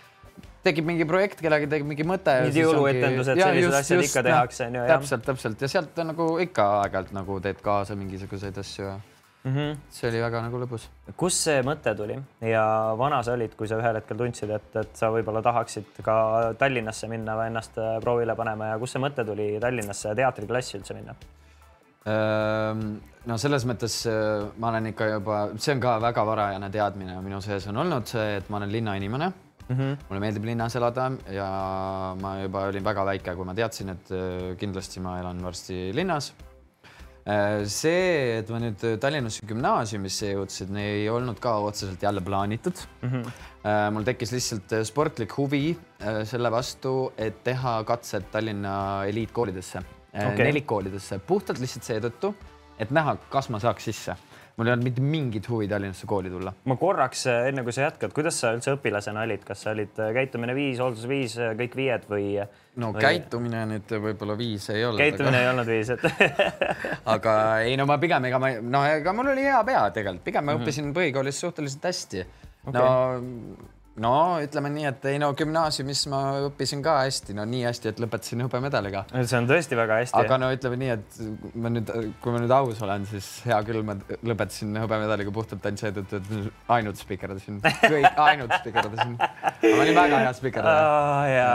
tekib mingi projekt, kellelgi tekib mingi mõte. mingid jõuluetendused, sellised just, asjad just, ikka tehakse, on ju. täpselt, täpselt ja sealt on nagu ikka aeg-ajalt nagu teed kaasa mingisuguseid asju ja mm. -hmm. see oli väga nagu lõbus. kust see mõte tuli ja vana sa olid, kui sa ühel hetkel tundsid, et, et sa võib-olla tahaksid ka Tallinnasse minna või ennast äh, proovile panema ja kust see mõte tuli Tallinnasse teatriklassi üldse minna? Ehm, no selles mõttes äh, ma olen ikka juba, see on ka väga varajane teadmine minu sees on olnud see, et ma olen linnainimene mm. -hmm. mulle meeldib linnas elada ja ma juba olin väga väike, kui ma teadsin, et äh, kindlasti ma elan varsti linnas see, et ma nüüd Tallinnasse gümnaasiumisse jõudsin, ei olnud ka otseselt jälle plaanitud mm. -hmm. mul tekkis lihtsalt äh, sportlik huvi selle vastu, et teha katsed Tallinna eliitkoolidesse okay., nelikkoolidesse, puhtalt lihtsalt seetõttu, et näha, kas ma saaks sisse mul ei olnud mitte mingit huvi Tallinnasse kooli tulla. ma korraks, enne kui sa jätkad, kuidas sa üldse õpilasena olid, kas sa olid käitumine viis, hooldus viis, kõik viied või? no või... käitumine nüüd võib-olla viis ei olnud. käitumine aga... ei olnud viis, et aga ei, no ma pigem, ega ma, no ega mul oli hea pea tegelikult, pigem ma mm -hmm. õppisin põhikoolis suhteliselt hästi okay.. no no ütleme nii, et ei no gümnaasiumis ma õppisin ka hästi, no nii hästi, et lõpetasin hõbemedaliga. see on tõesti väga hästi. aga no ütleme nii, et ma nüüd, kui ma nüüd aus olen, siis hea küll, ma lõpetasin hõbemedaliga puhtalt ainult seetõttu, et ainult spikerdasin, kõik ainult spikerdasin. ma olin väga hea spikerdaja oh,. ja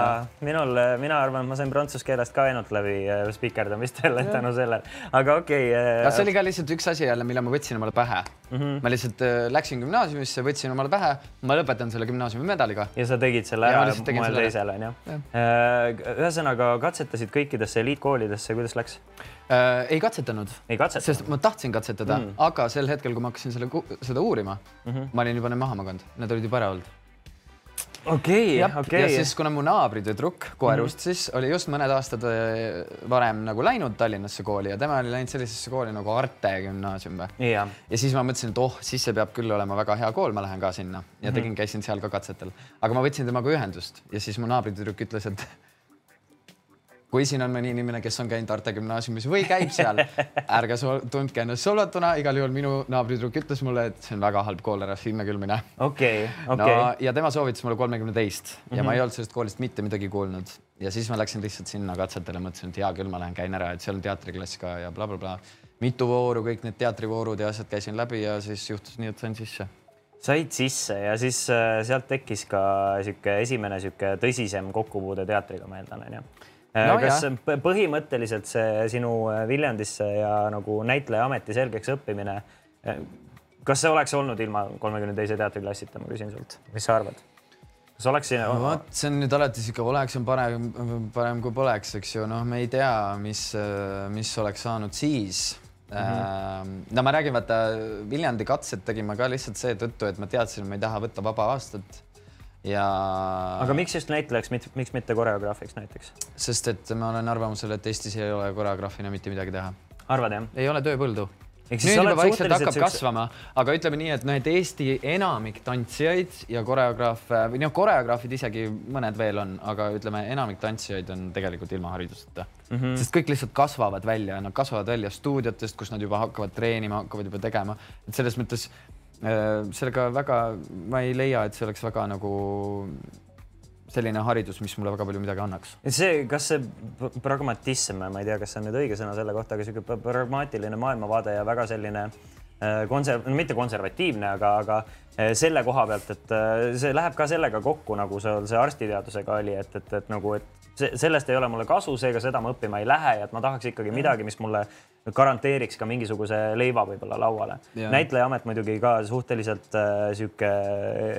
minul, mina arvan, et ma sain prantsuse keelest ka ainult läbi äh, spikerdamistele tänu sellele, aga okei okay,. Äh, see oli ka lihtsalt üks asi jälle, mille ma võtsin omale pähe mm. -hmm. ma lihtsalt äh, läksin gümnaasiumisse, võtsin omale pähe, ma lõpetan selle gümnaasiumi medaliga. ja sa tegid selle ära moel teisel onju. Äh, ühesõnaga katsetasid kõikidesse eliitkoolidesse, kuidas läks äh,? ei katsetanud. ei katsetanud? sest ma tahtsin katsetada mm., aga sel hetkel, kui ma hakkasin selle, seda uurima mm, -hmm. ma olin juba need maha maganud, need olid juba ära olnud okei okay,, okei. Okay.. ja siis, kuna mu naabritüdruk Koerust mm -hmm. siis oli just mõned aastad äh, varem nagu läinud Tallinnasse kooli ja tema oli läinud sellisesse kooli nagu Arte gümnaasium või? Yeah.. ja siis ma mõtlesin, et oh, siis see peab küll olema väga hea kool, ma lähen ka sinna. Ja tegin mm, -hmm. käisin seal ka katsetel, aga ma võtsin temaga ühendust ja siis mu naabritüdruk ütles, et kui siin on mõni inimene, kes on käinud Tartu Gümnaasiumis või käib seal, ärge tundke ennast solvatuna, igal juhul minu naabritüdruk ütles mulle, et see on väga halb kool, ära sinna küll mine. okei, okei. ja tema soovitas mulle kolmekümne teist ja mm -hmm. ma ei Mhm. olnud sellest koolist mitte midagi kuulnud ja siis ma läksin lihtsalt sinna katsetele, mõtlesin, et hea küll, ma lähen käin ära, et seal on teatriklass ka ja blablabla bla, bla. mitu vooru, kõik need teatrivoorud ja asjad käisin läbi ja siis juhtus nii, et sain sisse said sisse ja siis äh, sealt tekkis ka sihuke esimene sihuke tõsisem kokkupuude teatriga, ma eeldan, onju. No kas jah. põhimõtteliselt see sinu äh, Viljandisse ja nagu näitlejaameti selgeks õppimine, kas see oleks olnud ilma kolmekümne teise teatriklassita, ma küsin sult, mis sa arvad? kas oleks siin no vot, see on nüüd alati sihuke oleks on parem, parem kui poleks, eks ju, noh, me ei tea, mis, mis oleks saanud siis mm. -hmm. no ma räägin, vaata Viljandi katset tegin ma ka lihtsalt seetõttu, et ma teadsin, et ma ei taha võtta vaba aastat. Ja. aga miks just näitlejaks, miks mitte koreograafiks näiteks? sest et ma olen arvamusel, et Eestis ei ole koreograafina mitte midagi teha. arvad jah? ei ole tööpõldu nüüd juba vaikselt hakkab sükse... kasvama, aga ütleme nii, et noh, et Eesti enamik tantsijaid ja koreograafe või noh, koreograafid isegi mõned veel on, aga ütleme, enamik tantsijaid on tegelikult ilma hariduseta mm. -hmm. sest kõik lihtsalt kasvavad välja, nad kasvavad välja stuudiotest, kus nad juba hakkavad treenima, hakkavad juba tegema, et selles mõttes äh, sellega väga, ma ei leia, et see oleks väga nagu selline haridus, mis mulle väga palju midagi annaks. see, kas see pragmatism, ma ei tea, kas see on nüüd õige sõna selle kohta, aga niisugune pragmaatiline maailmavaade ja väga selline äh, konserv-, no mitte konservatiivne, aga, aga äh, selle koha pealt, et äh, see läheb ka sellega kokku, nagu see, see arstiteadusega oli, et, et, et nagu, et sellest ei ole mulle kasu, seega seda ma õppima ei lähe ja et ma tahaks ikkagi midagi, mis mulle garanteeriks ka mingisuguse leiva võib-olla lauale. näitlejaamet muidugi ka suhteliselt äh, sihuke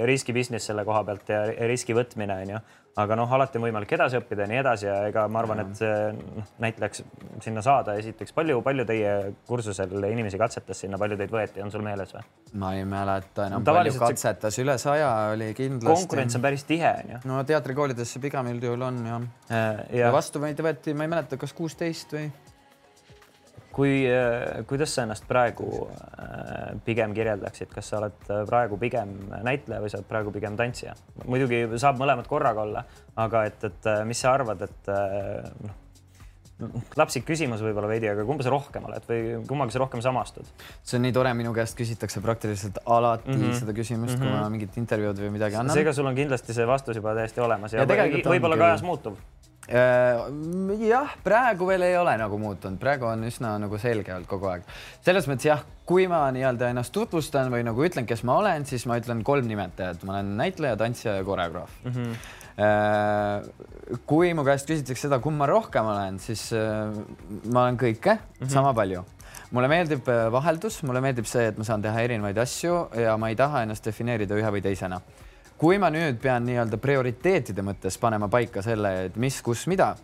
riski business selle koha pealt ja riski võtmine onju, aga noh, alati on võimalik edasi õppida ja nii edasi ja ega ma arvan, et noh, näitlejaks sinna saada, esiteks palju, palju teie kursusel inimesi katsetas sinna, palju teid võeti, on sul meeles või? ma ei mäleta enam, Tavaliselt palju katsetas, üle saja oli kindlasti. konkurents on päris tihe onju. no teatrikoolidesse pigem üldjuhul on jah ja, ja vastu meid võeti, ma ei mäleta, kas kuusteist või kui, kuidas sa ennast praegu äh, pigem kirjeldaksid, kas sa oled praegu pigem näitleja või sa oled praegu pigem tantsija? muidugi saab mõlemad korraga olla, aga et, et mis sa arvad, et noh, lapsik küsimus võib-olla veidi, aga kumba sa rohkem oled või kummaga sa rohkem samastud? see on nii tore, minu käest küsitakse praktiliselt alati mm -hmm. seda küsimust mm, -hmm. kui ma mingit intervjuud või midagi annan. seega sul on kindlasti see vastus juba täiesti olemas ja, Ja võib-olla ka ajas muutub jah, praegu veel ei ole nagu muutunud, praegu on üsna nagu selge olnud kogu aeg. selles mõttes jah, kui ma nii-öelda ennast tutvustan või nagu ütlen, kes ma olen, siis ma ütlen kolm nimetajat, ma olen näitleja, tantsija ja koreograaf mm. -hmm. kui mu käest küsitakse seda, kumb ma rohkem olen, siis ma olen kõike mm -hmm. sama palju mulle meeldib vaheldus, mulle meeldib see, et ma saan teha erinevaid asju ja ma ei taha ennast defineerida ühe või teisena kui ma nüüd pean nii-öelda prioriteetide mõttes panema paika selle, et mis, kus, mida,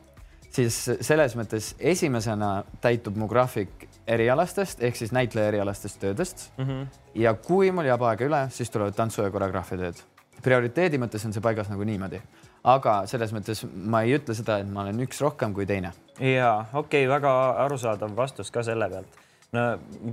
siis selles mõttes esimesena täitub mu graafik erialastest ehk siis näitleja erialastest töödest mm. -hmm. ja kui mul jääb aega üle, siis tulevad tantsu ja koreograafia tööd. prioriteedi mõttes on see paigas nagu niimoodi, aga selles mõttes ma ei ütle seda, et ma olen üks rohkem kui teine. ja okei okay,, väga arusaadav vastus ka selle pealt no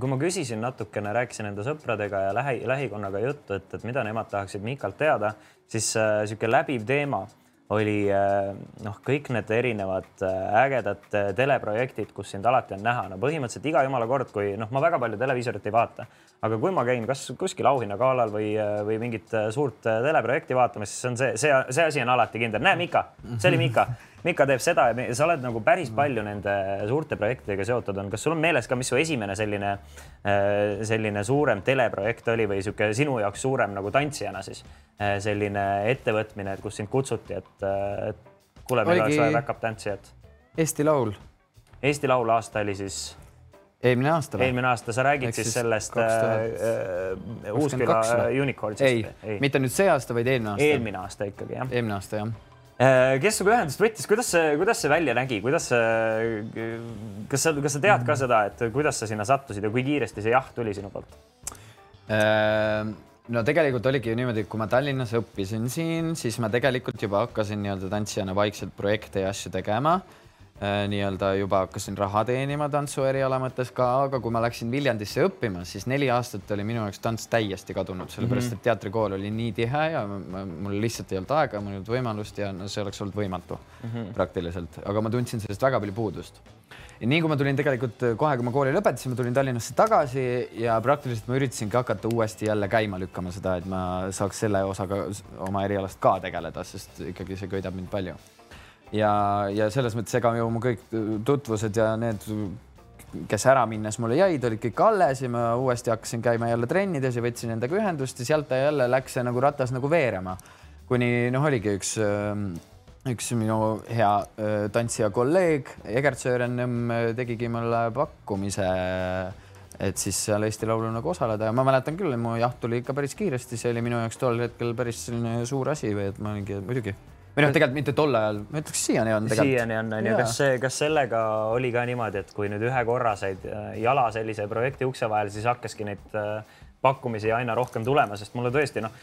kui ma küsisin natukene, rääkisin enda sõpradega ja lähi, lähikonnaga juttu, et, et mida nemad tahaksid Mikalt teada, siis äh, läbiv teema oli äh, noh, kõik need erinevad äh, ägedad äh, teleprojektid, kus sind alati on näha, no põhimõtteliselt iga jumala kord, kui noh, ma väga palju televiisorit ei vaata, aga kui ma käin kas kuskil auhinnagalal või, või mingit suurt teleprojekti vaatamas, siis on see, see, see asi on alati kindel. näe, Mika, see oli Mika Mika teeb seda ja sa oled nagu päris palju nende suurte projektidega seotud on. kas sul on meeles ka, mis su esimene selline, selline suurem teleprojekt oli või sihuke sinu jaoks suurem nagu tantsijana siis selline ettevõtmine, kus sind kutsuti, et, et kuule, meil oleks vaja back-up tantsijat? Eesti Laul. Eesti Laul aasta oli siis? eelmine aasta või? eelmine aasta, sa räägid Eks siis sellest äh, Uusküla Unicornsist? ei, ei., mitte nüüd see aasta, vaid eelmine aasta. eelmine aasta ikkagi jah? eelmine aasta jah kes sinuga ühendust võttis, kuidas see, kuidas see välja nägi, kuidas see, kas sa, kas sa tead ka seda, et kuidas sa sinna sattusid ja kui kiiresti see jah tuli sinu poolt? no tegelikult oligi ju niimoodi, kui ma Tallinnas õppisin siin, siis ma tegelikult juba hakkasin nii-öelda tantsijana vaikselt projekte ja asju tegema. Äh, nii-öelda juba hakkasin raha teenima tantsueriala mõttes ka, aga kui ma läksin Viljandisse õppima, siis neli aastat oli minu jaoks tants täiesti kadunud, sellepärast mhm. et teatrikool oli nii tihe ja mul lihtsalt ei olnud aega, mul ei olnud võimalust ja no see oleks olnud võimatu mm -hmm. praktiliselt, aga ma tundsin sellest väga palju puudust. ja nii kui ma tulin tegelikult kohe, kui ma kooli lõpetasin, ma tulin Tallinnasse tagasi ja praktiliselt ma üritasingi hakata uuesti jälle käima lükkama seda, et ma saaks selle osaga oma erialast ka tegeleda, sest ikkagi see köidab mind palju ja, ja selles mõttes ega ju mu kõik tutvused ja need, kes ära minnes mulle jäid, olid kõik alles ja ma uuesti hakkasin käima jälle trennides ja võtsin endaga ühendust ja sealt jälle läks see nagu ratas nagu veerema. kuni noh, oligi üks, üks minu hea tantsija kolleeg Egert Söören tegigi mulle pakkumise et siis seal Eesti Laulul nagu osaleda ja ma mäletan küll, mu jaht tuli ikka päris kiiresti, see oli minu jaoks tol hetkel päris selline suur asi või et ma olingi muidugi või noh, tegelikult mitte tol ajal, ma ütleks siiani on tegelikult. siiani on, on ju, kas see, kas sellega oli ka niimoodi, et kui nüüd ühe korra said äh, jala sellise projekti ukse vahel, siis hakkaski neid äh, pakkumisi aina rohkem tulema, sest mulle tõesti noh,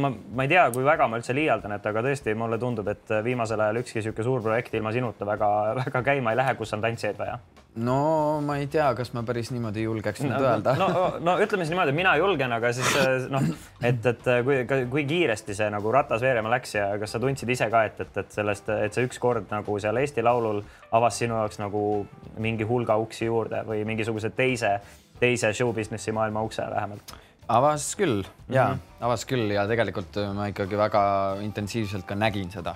ma, ma ei tea, kui väga ma üldse liialdan, et aga tõesti mulle tundub, et viimasel ajal ükski niisugune suur projekt ilma sinuta väga-väga käima ei lähe, kus on tantsijaid vaja no ma ei tea, kas ma päris niimoodi julgeks no, nüüd öelda. no, no ütleme siis niimoodi, mina julgen, aga siis äh, noh, et, et äh, kui, kui kiiresti see nagu ratas veerema läks ja kas sa tundsid ise ka, et, et, et sellest, et see ükskord nagu seal Eesti Laulul avas sinu jaoks nagu mingi hulga uksi juurde või mingisuguse teise, teise show business'i maailma ukse vähemalt? avas küll ja mm -hmm. avas küll ja tegelikult ma ikkagi väga intensiivselt ka nägin seda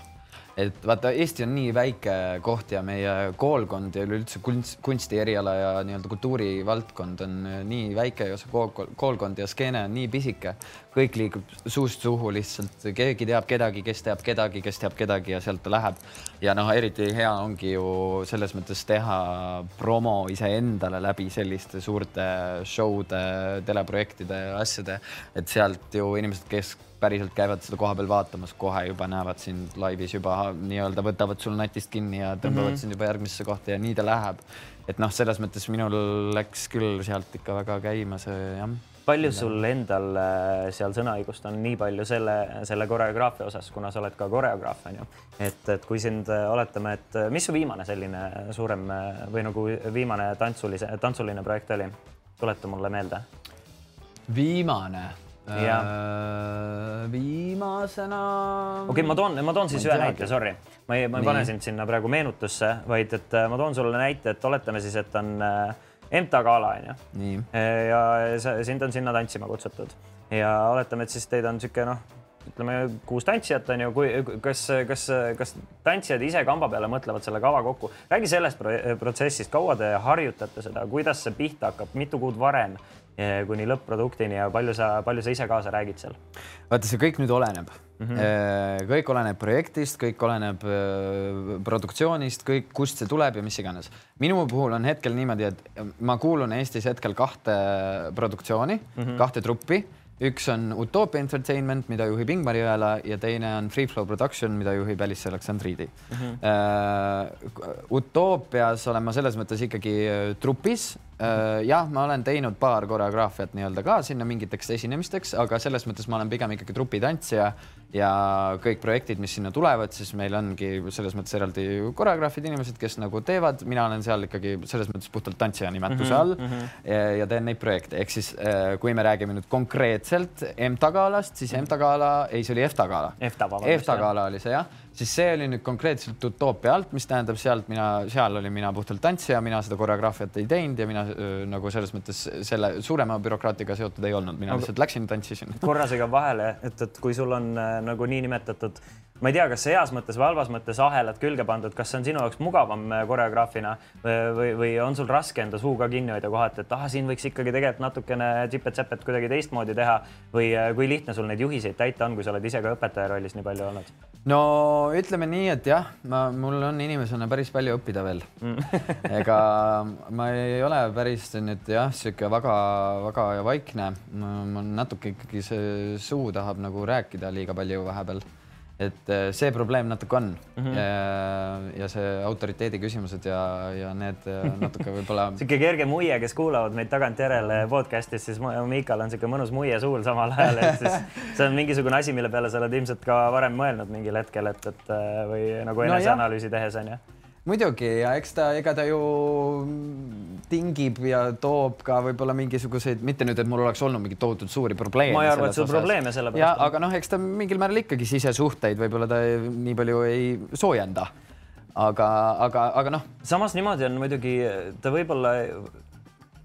et vaata, Eesti on nii väike koht ja meie koolkond ja üleüldse kunst, kunsti eriala ja nii-öelda kultuurivaldkond on äh, nii väike ja see kool, koolkond ja skeene on nii pisike. kõik liigub suust suhu lihtsalt, keegi teab kedagi, kes teab kedagi, kes teab kedagi ja sealt ta läheb. ja noh, eriti hea ongi ju selles mõttes teha promo iseendale läbi selliste suurte show'de, teleprojektide, asjade, et sealt ju inimesed, kes päriselt käivad seda koha peal vaatamas, kohe juba näevad sind laivis juba nii-öelda võtavad sul natist kinni ja tõmbavad mm -hmm. sind juba järgmisse kohta ja nii ta läheb. et noh, selles mõttes minul läks küll sealt ikka väga käima see jah. palju sul endal äh, seal sõnaõigust on nii palju selle, selle koreograafia osas, kuna sa oled ka koreograaf on ju, et, et kui sind äh, oletame, et äh, mis su viimane selline suurem või nagu viimane tantsulise, tantsuline projekt oli, tuleta mulle meelde. viimane viimasena. okei okay,, ma toon, ma toon siis ma ühe näite, sorry, ma ei, ma ei pane sind sinna praegu meenutusse, vaid et äh, ma toon sulle näite, et oletame siis, et on äh, MTA gala onju. ja sind on sinna tantsima kutsutud. Ja oletame, et siis teid on niisugune noh, ütleme kuus tantsijat on ju, kui, kas, kas, kas tantsijad ise kamba peale mõtlevad selle kava kokku, räägi sellest protsessist, kaua te harjutate seda, kuidas see pihta hakkab, mitu kuud varem kuni lõpp-produktini ja palju sa, palju sa ise kaasa räägid seal? vaata, see kõik nüüd oleneb mm. -hmm. kõik oleneb projektist, kõik oleneb äh, produktsioonist, kõik, kust see tuleb ja mis iganes. minu puhul on hetkel niimoodi, et ma kuulun Eestis hetkel kahte produktsiooni mm, -hmm. kahte truppi üks on Utopia Entertainment, mida juhib Ingmar Jõela ja teine on Free Flow Production, mida juhib Alice Aleksandridi mm. -hmm. Uh, Utoopias olen ma selles mõttes ikkagi trupis. Jah, ma olen teinud paar koreograafiat nii-öelda ka sinna mingiteks esinemisteks, aga selles mõttes ma olen pigem ikkagi trupitantsija ja kõik projektid, mis sinna tulevad, siis meil ongi selles mõttes eraldi koreograafid, inimesed, kes nagu teevad, mina olen seal ikkagi selles mõttes puhtalt tantsija nimetuse all mm -hmm. ja, ja teen neid projekte, ehk siis äh, kui me räägime nüüd konkreetselt EMTA galast, siis EMTA gala, ei, see oli EFTA gala. EFTA gala oli see jah siis see oli nüüd konkreetselt Utopia alt, mis tähendab sealt mina, seal olin mina puhtalt tantsija, mina seda koreograafiat ei teinud ja mina nagu selles mõttes selle suurema bürokraatiaga seotud ei olnud, mina lihtsalt läksin, tantsisin. korra segan vahele, et, et kui sul on äh, nagu niinimetatud ma ei tea, kas heas mõttes või halvas mõttes ahelad külge pandud, kas see on sinu jaoks mugavam äh, koreograafina või, või on sul raske enda suu ka kinni hoida kohati, et ah, siin võiks ikkagi tegelikult natukene tsipet-säpet kuidagi teistmoodi teha või äh, kui lihtne sul neid juhiseid täita on, kui sa oled ise ka õpetaja rollis nii palju olnud? no ütleme nii, et jah, ma, mul on inimesena päris palju õppida veel mm. ega ma ei ole päris nüüd jah, sihuke väga-väga vaikne. mul natuke ikkagi see suu tahab nagu rääkida liiga palju vahepeal et äh, see probleem natuke on mm. -hmm. ja, ja see autoriteedi küsimused ja, ja need äh, natuke võib-olla sihuke kerge muie, kes kuulavad meid tagantjärele podcast'is, siis Miikal on sihuke mõnus muie suul samal ajal, et siis see on mingisugune asi, mille peale sa oled ilmselt ka varem mõelnud mingil hetkel, et, et või nagu eneseanalüüsi no, tehes on ju muidugi ja eks ta, ega ta ju tingib ja toob ka võib-olla mingisuguseid, mitte nüüd, et mul oleks olnud mingeid tohutult suuri probleeme. ma ei arva, et sul probleeme selle pärast aga noh, eks ta mingil määral ikkagi sisesuhteid võib-olla ta nii palju ei soojenda. aga, aga, aga noh. samas niimoodi on muidugi, ta võib-olla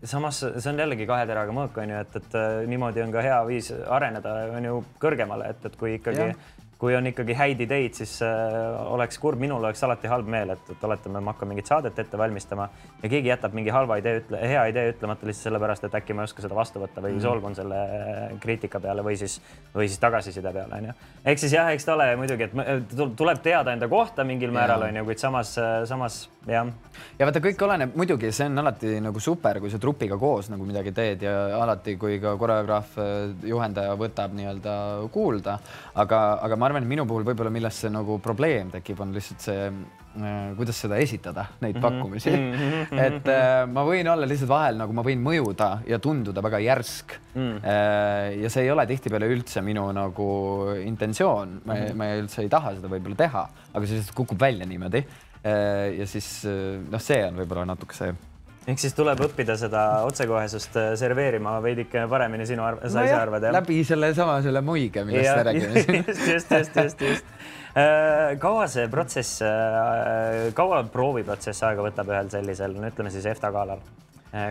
samas see on jällegi kahe teraga mõõk, on ju, et, et niimoodi on ka hea viis areneda, on ju kõrgemale, et, et kui ikkagi ja kui on ikkagi häid ideid, siis äh, oleks kurb, minul oleks alati halb meel, et, et oletame, ma hakkan mingit saadet ette valmistama ja keegi jätab mingi halva idee, ütle, hea idee ütlemata lihtsalt sellepärast, et äkki ma ei oska seda vastu võtta või mm. solvun selle äh, kriitika peale või siis, või siis tagasiside peale, onju. ehk siis jah, eks ta ole muidugi, et tuleb teada enda kohta mingil määral, onju, kuid samas, äh, samas jah. ja vaata, kõik oleneb muidugi, see on alati nagu super, kui sa trupiga koos nagu midagi teed ja alati, kui ka koreograaf, juhendaja võtab nii-öelda kuulda, aga, aga ma arvan, arvan, et minu puhul võib-olla, millest see nagu probleem tekib, on lihtsalt see, äh, kuidas seda esitada, neid mm -hmm. pakkumisi mm. -hmm. et äh, ma võin olla lihtsalt vahel nagu ma võin mõjuda ja tunduda väga järsk mm. äh,. ja see ei ole tihtipeale üldse minu nagu intentsioon, ma mm, -hmm. ma üldse ei taha seda võib-olla teha, aga see lihtsalt kukub välja niimoodi äh,. ja siis noh, see on võib-olla natuke see ehk siis tuleb õppida seda otsekohesust äh, serveerima veidike paremini sinu arv-, sa no ise arvad, jah? läbi sellesama selle muige, millest me räägime just, just, just, just, just. Äh, kaua see protsess, äh, kaua prooviprotsess aega võtab ühel sellisel, no ütleme siis EFTA galal?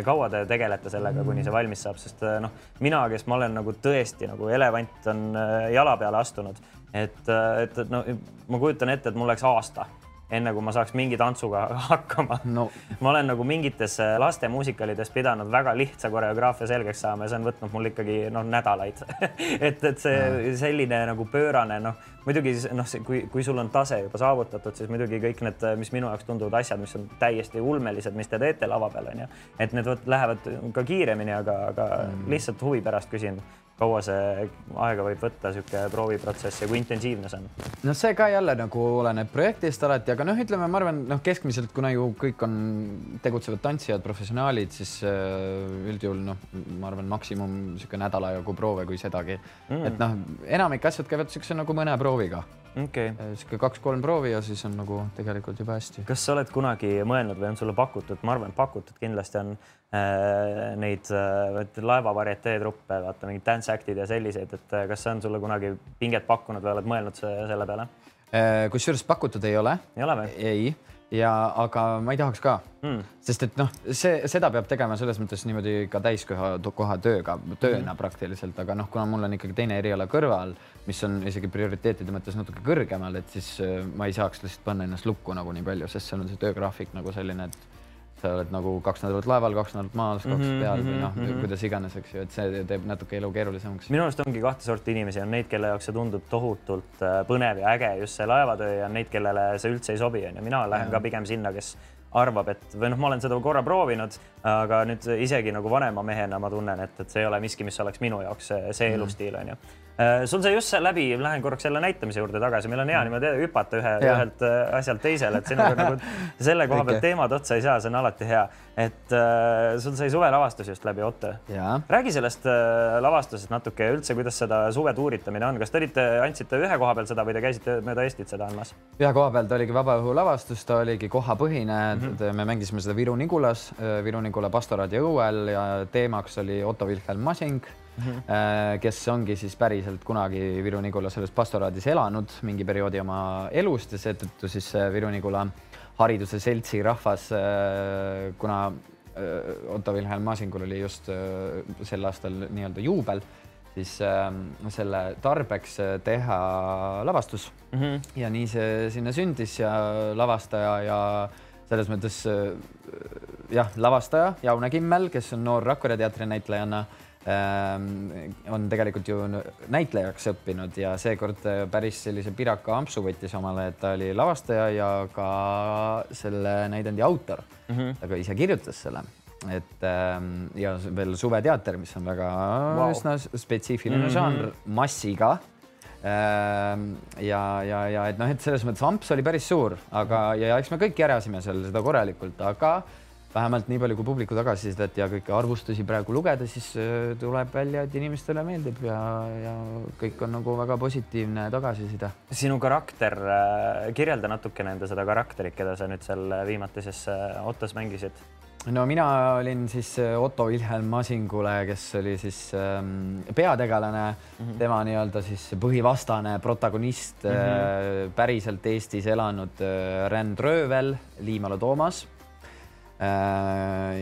kaua te tegelete sellega, kuni see valmis saab, sest noh, mina, kes ma olen nagu tõesti nagu elevant on jala peale astunud, et, et, et no ma kujutan ette, et mul läks aasta enne kui ma saaks mingi tantsuga hakkama. No.. ma olen nagu mingites äh, laste muusikalides pidanud väga lihtsa koreograafia selgeks saama ja see on võtnud mul ikkagi noh, nädalaid. Et, et see selline nagu pöörane noh, muidugi noh, kui, kui sul on tase juba saavutatud, siis muidugi kõik need, mis minu jaoks tunduvad asjad, mis on täiesti ulmelised, mis te teete lava peal onju, et need võt, lähevad ka kiiremini, aga, aga mm. lihtsalt huvi pärast küsin kaua see aega võib võtta, niisugune prooviprotsess ja kui intensiivne see on? no see ka jälle nagu oleneb projektist alati, aga noh, ütleme, ma arvan, noh, keskmiselt, kuna ju kõik on tegutsevad tantsijad, professionaalid, siis äh, üldjuhul noh, ma arvan, maksimum niisugune nädala jagu proove, kui sedagi mm.. et noh, enamik asjad käivad niisuguse nagu mõne prooviga okay.. sihuke kaks-kolm proovi ja siis on nagu tegelikult juba hästi. kas sa oled kunagi mõelnud või on sulle pakutud, ma arvan, pakutud kindlasti on äh, neid äh, laevavarjetee truppe, vaata mingid dance act'id ja selliseid, et äh, kas see on sulle kunagi pinget pakkunud või oled mõelnud selle peale äh,? kusjuures pakutud ei ole. ei ole või? ei ja aga ma ei tahaks ka mm., sest et noh, see, seda peab tegema selles mõttes niimoodi ka täiskoha koha tööga, tööna mm. praktiliselt, aga noh, kuna mul on ikkagi teine eriala kõrval, mis on isegi prioriteetide mõttes natuke kõrgemal, et siis äh, ma ei saaks lihtsalt panna ennast lukku nagu nii palju, sest seal on see töögraafik nagu selline, et sa oled nagu kaks nädalat laeval, kaks nädalat maas, kaks mm -hmm, peal või noh mm -hmm., kuidas iganes, eks ju, et see teeb natuke elu keerulisemaks. minu arust ongi kahte sorti inimesi, on neid, kelle jaoks see tundub tohutult äh, põnev ja äge, just see laevatöö ja neid, kellele see üldse ei sobi, onju. mina lähen ja. ka pigem sinna, kes arvab, et või noh, ma olen seda korra proovinud, aga nüüd isegi nagu vanema mehena ma tunnen, et, et see ei ole miski, mis oleks minu jaoks see, see mm. elustiil onju Äh, sul sai just läbi, lähen korraks selle näitamise juurde tagasi, meil on hea niimoodi hüpata ühe, ühelt äh, asjalt teisele, et sinuga nagu selle koha pealt teemad otsa ei saa, see on alati hea. et äh, sul sai suvelavastus just läbi Otto. räägi sellest äh, lavastusest natuke üldse, kuidas seda suve tuuritamine on, kas te olite, andsite ühe koha peal seda või te käisite mööda Eestit seda andmas? ühe koha peal ta oligi vabaõhulavastus, ta oligi kohapõhine mm, -hmm. me mängisime seda Viru-Nigulas, Viru-Nigula pastoraadi õuel ja teemaks oli Otto Wilhelm Masing mm, -hmm. kes ongi siis päriselt kunagi Viru-Nigula selles pastoraadis elanud mingi perioodi oma elust ja seetõttu siis Viru-Nigula hariduse seltsi rahvas, äh, kuna äh, Otto Wilhelm Masingul oli just sel aastal nii-öelda juubel, siis selle tarbeks teha lavastus mm. -hmm. ja nii see sinna sündis ja lavastaja ja selles mõttes jah, lavastaja Jaune Kimmel, kes on noor Rakvere teatri näitlejanna Ähm, on tegelikult ju näitlejaks õppinud ja seekord äh, päris sellise piraka ampsu võttis omale, et ta oli lavastaja ja ka selle näidendi autor mm. -hmm. ta ka ise kirjutas selle, et ähm, ja veel Suveteater, mis on väga wow. üsna spetsiifiline mm -hmm. žanr massiga ähm, ja, ja, ja et noh, et selles mõttes amps oli päris suur, aga, ja eks me kõik järasime seal seda korralikult, aga vähemalt nii palju, kui publiku tagasisidet ja kõiki arvustusi praegu lugeda, siis äh, tuleb välja, et inimestele meeldib ja, ja kõik on nagu väga positiivne tagasiside. sinu karakter, äh, kirjelda natuke nende seda karakterit, keda sa nüüd seal viimatises Ottos mängisid no mina olin siis Otto Wilhelm Masingule, kes oli siis ähm, peategelane mm, -hmm. tema nii-öelda siis põhivastane, protagonist mm, -hmm. äh, päriselt Eestis elanud äh, Ren Röövel, Liimalu Toomas Äh,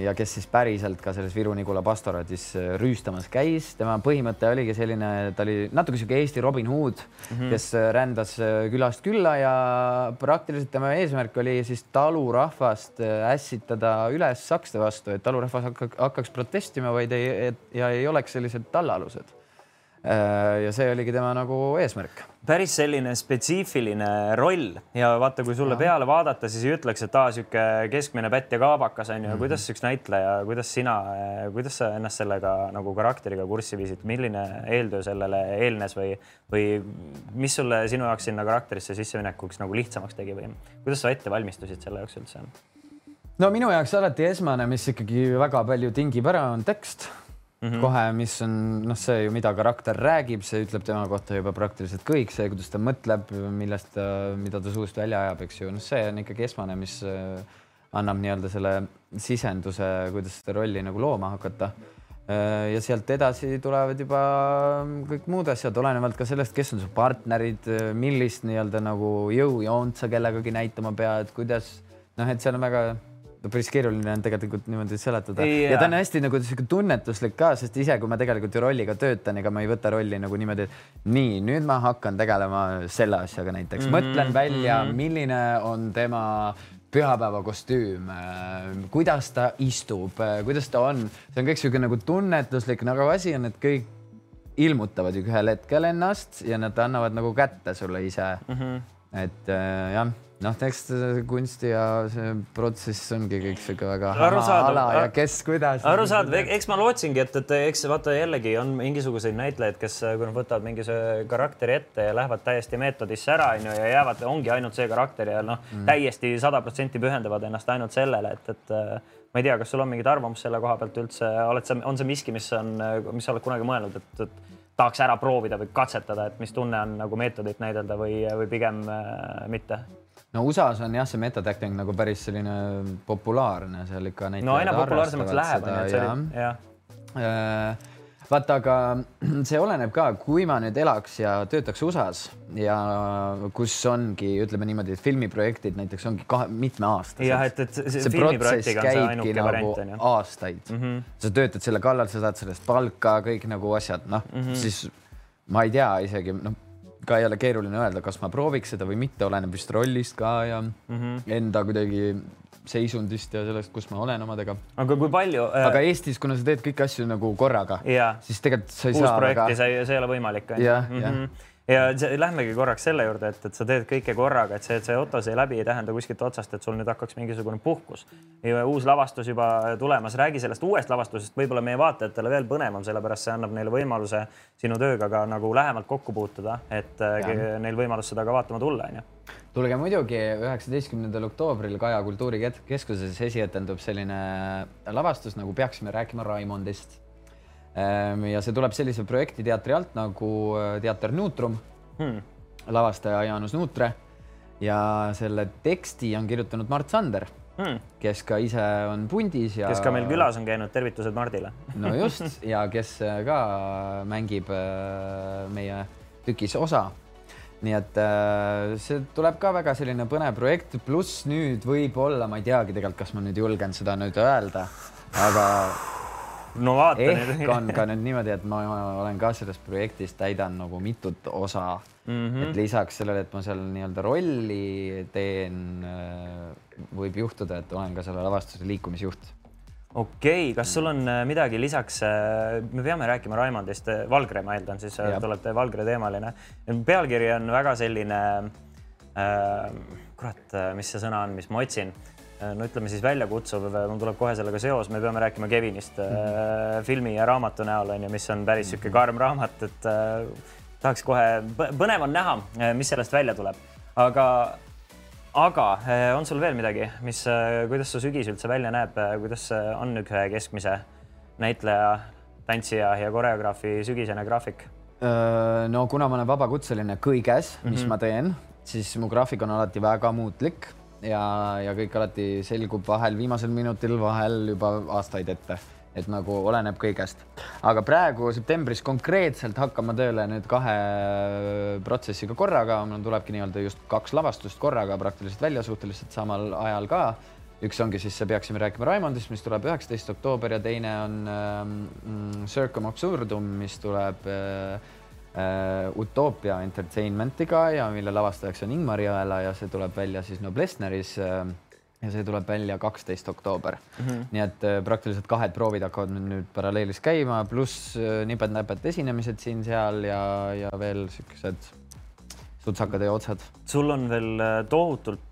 ja kes siis päriselt ka selles Viru-Nigula pastoraadis äh, rüüstamas käis, tema põhimõte oligi selline, ta oli natuke sihuke Eesti Robin Hood mm, -hmm. kes äh, rändas külast külla ja praktiliselt tema eesmärk oli siis talurahvast ässitada üles sakste vastu, et talurahvas hakkaks, protestima, vaid ei, ja ei oleks sellised tallaalused Äh, ja see oligi tema nagu eesmärk. päris selline spetsiifiline roll ja vaata, kui sulle peale vaadata, siis ei ütleks, et aa, sihuke keskmine pätt ja kaabakas on ju mm -hmm., kuidas üks näitleja, kuidas sina, kuidas sa ennast sellega nagu karakteriga kurssi viisid, milline eeltöö sellele eelnes või, või mis sulle sinu jaoks sinna karakterisse sisseminekuks nagu lihtsamaks tegi või kuidas sa ette valmistusid selle jaoks üldse? no minu jaoks alati esmane, mis ikkagi väga palju tingib ära, on tekst mm -hmm. kohe, mis on noh, see ju, mida karakter räägib, see ütleb tema kohta juba praktiliselt kõik, see, kuidas ta mõtleb, millest ta, mida ta suust välja ajab, eks ju, noh, see on ikkagi esmane, mis äh, annab nii-öelda selle sisenduse, kuidas seda rolli nagu looma hakata äh, ja sealt edasi tulevad juba kõik muud asjad, olenevalt ka sellest, kes on su partnerid, millist nii-öelda nagu jõujoont sa kellegagi näitama pead, kuidas noh, et seal on väga päris keeruline on tegelikult niimoodi seletada yeah. ja ta on hästi nagu sihuke tunnetuslik ka, sest ise, kui ma tegelikult ju rolliga töötan, ega ma ei võta rolli nagu niimoodi, et nii, nüüd ma hakkan tegelema selle asjaga näiteks mm, -hmm. mõtlen välja mm, -hmm. milline on tema pühapäevakostüüm, kuidas ta istub, kuidas ta on, see on kõik sihuke nagu tunnetuslik, nagu asi on, et kõik ilmutavad ju ühel hetkel ennast ja nad annavad nagu kätte sulle ise mm. -hmm. et äh, jah noh, eks kunsti ja see protsess ongi kõik sihuke väga ala ja kes kuidas. arusaadav, eks ma lootsingi, et, et eks vaata jällegi on mingisuguseid näitlejaid, kes, kui nad võtavad mingisuguse karakteri ette ja lähevad täiesti meetodisse ära, onju, ja jäävad, ongi ainult see karakter ja noh mm., täiesti sada protsenti pühendavad ennast ainult sellele, et, et ma ei tea, kas sul on mingit arvamust selle koha pealt üldse, oled sa, on see miski, mis on, mis sa oled kunagi mõelnud, et, et tahaks ära proovida või katsetada, et mis tunne on nagu meetodit näidelda või, või pigem äh, mitte? No USA-s on jah, see method acting nagu päris selline populaarne, seal ikka. no aina populaarsemaks läheb, onju, et see oli, jah äh, vaata, aga see oleneb ka, kui ma nüüd elaks ja töötaks USA-s ja kus ongi, ütleme niimoodi, et filmiprojektid näiteks ongi kahe, mitmeaastased. jah, et, et see, see protsess käibki nagu variant, aastaid mm. -hmm. sa töötad selle kallal, sa saad sellest palka, kõik nagu asjad, noh mm -hmm. siis ma ei tea isegi noh ka ei ole keeruline öelda, kas ma prooviks seda või mitte, oleneb vist rollist ka ja mm -hmm. enda kuidagi seisundist ja sellest, kus ma olen omadega. aga kui palju äh...? aga Eestis, kuna sa teed kõiki asju nagu korraga, siis tegelikult sa ei Uus saa. uus projekti väga..., see, see ei ole võimalik. jah, jah mhm ja lähmegi korraks selle juurde, et, et sa teed kõike korraga, et see, et see Otto sai läbi, ei tähenda kuskilt otsast, et sul nüüd hakkaks mingisugune puhkus. uus lavastus juba tulemas, räägi sellest uuest lavastusest, võib-olla meie vaatajatele veel põnev on, sellepärast see annab neile võimaluse sinu tööga ka nagu lähemalt kokku puutuda, et äh, ja. neil võimalus seda ka vaatama tulla, onju tulge muidugi, üheksateistkümnendal oktoobril Kaja Kultuurikeskuses esietendub selline lavastus nagu Peaksime rääkima Raimondist ja see tuleb sellise projektiteatri alt nagu äh, Teater Nutrum hmm., lavastaja Jaanus Nuutre ja selle teksti on kirjutanud Mart Sander hmm., kes ka ise on pundis ja. kes ka meil külas on käinud, tervitused Mardile no just ja kes äh, ka mängib äh, meie tükis osa. nii et see tuleb ka väga selline põnev projekt, pluss nüüd võib-olla ma ei teagi tegelikult, kas ma nüüd julgen seda nüüd öelda, aga no vaata ehk on ka nüüd niimoodi, et ma olen ka selles projektis täidan nagu mitut osa mm. -hmm. et lisaks sellele, et ma seal nii-öelda rolli teen, äh, võib juhtuda, et olen ka selle lavastuse liikumisjuht okei okay,, kas sul on äh, midagi lisaks, äh, me peame rääkima Raimondist, Valgre, ma eeldan, siis te olete Valgre teemaline. pealkiri on väga selline äh,, kurat, mis see sõna on, mis ma otsin Äh, no ütleme siis väljakutsuv, mul tuleb kohe sellega seos, me peame rääkima Kevinist mm -hmm. filmi ja raamatu näol on ju, mis on päris sihuke karm raamat, et äh, tahaks kohe, põnev on näha, mis sellest välja tuleb, aga aga on sul veel midagi, mis, kuidas su sügis üldse välja näeb, kuidas on ühe keskmise näitleja, tantsija ja koreograafi sügisene graafik? no kuna ma olen vabakutseline kõiges, mis mm -hmm. ma teen, siis mu graafik on alati väga muutlik ja, ja kõik alati selgub vahel viimasel minutil, vahel juba aastaid ette et nagu oleneb kõigest. aga praegu septembris konkreetselt hakkama tööle nüüd kahe protsessiga korraga, mul tulebki nii-öelda just kaks lavastust korraga praktiliselt välja suhteliselt samal ajal ka. üks ongi siis Peaksime rääkima Raimondist, mis tuleb üheksateist oktoober ja teine on äh, Circum Absurdum, mis tuleb äh, Utopia Entertainmentiga ja mille lavastajaks on Ingmar Jõela ja see tuleb välja siis Noblessneris äh, ja see tuleb välja kaksteist oktoober mm. -hmm. nii et äh, praktiliselt kahed proovid hakkavad nüüd paralleelis käima, pluss äh, nipet-näpet esinemised siin-seal ja, ja veel siuksed sutsakad ja otsad. sul on veel äh, tohutult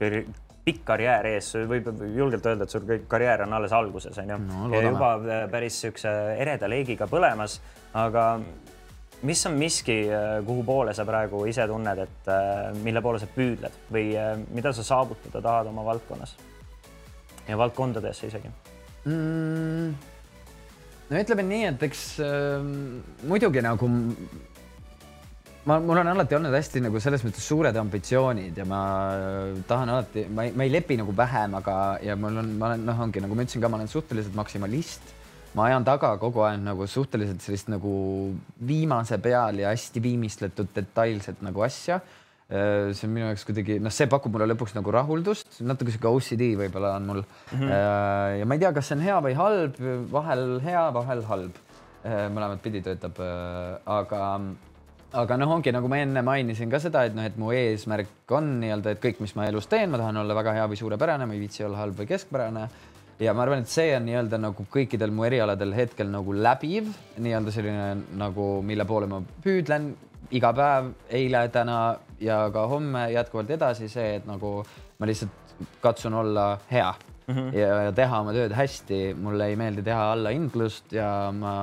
pikk karjäär ees, võib julgelt öelda, et sul kõik karjäär on alles alguses, onju no,. ja juba päris siukse ereda leegiga põlemas, aga mis on miski, kuhu poole sa praegu ise tunned, et mille poole sa püüdled või mida sa saavutada tahad oma valdkonnas? ja valdkondadesse isegi mm,? no ütleme nii, et eks äh, muidugi nagu ma, mul on alati olnud hästi nagu selles mõttes suured ambitsioonid ja ma tahan alati, ma ei, ma ei lepi nagu vähemaga ja mul on, ma olen, noh, ongi nagu ma ütlesin ka, ma olen suhteliselt maksimalist. Ma ajan taga kogu aeg nagu suhteliselt sellist nagu viimase peal ja hästi viimistletud detailset nagu asja Äh, see on minu jaoks kuidagi, noh, see pakub mulle lõpuks nagu rahuldust, natuke sihuke OCD võib-olla on mul mm. -hmm. ja ma ei tea, kas see on hea või halb, vahel hea, vahel halb. Äh, mõlemat pidi töötab, aga, aga noh, ongi nagu ma enne mainisin ka seda, et noh, et mu eesmärk on nii-öelda, et kõik, mis ma elus teen, ma tahan olla väga hea või suurepärane, ma ei viitsi olla halb või keskpärane ja ma arvan, et see on nii-öelda nagu kõikidel mu erialadel hetkel nagu läbiv nii-öelda selline nagu, mille poole ma püüdlen iga päev, eile, täna ja ka homme jätkuvalt edasi see, et nagu ma lihtsalt katsun olla hea mm -hmm. ja, ja teha oma tööd hästi. mulle ei meeldi teha allahindlust ja ma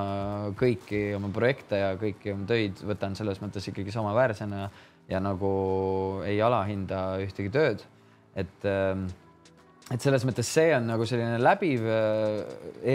kõiki oma projekte ja kõiki oma töid võtan selles mõttes ikkagi samaväärsena ja nagu ei alahinda ühtegi tööd. et, ähm, et selles mõttes see on nagu selline läbiv äh,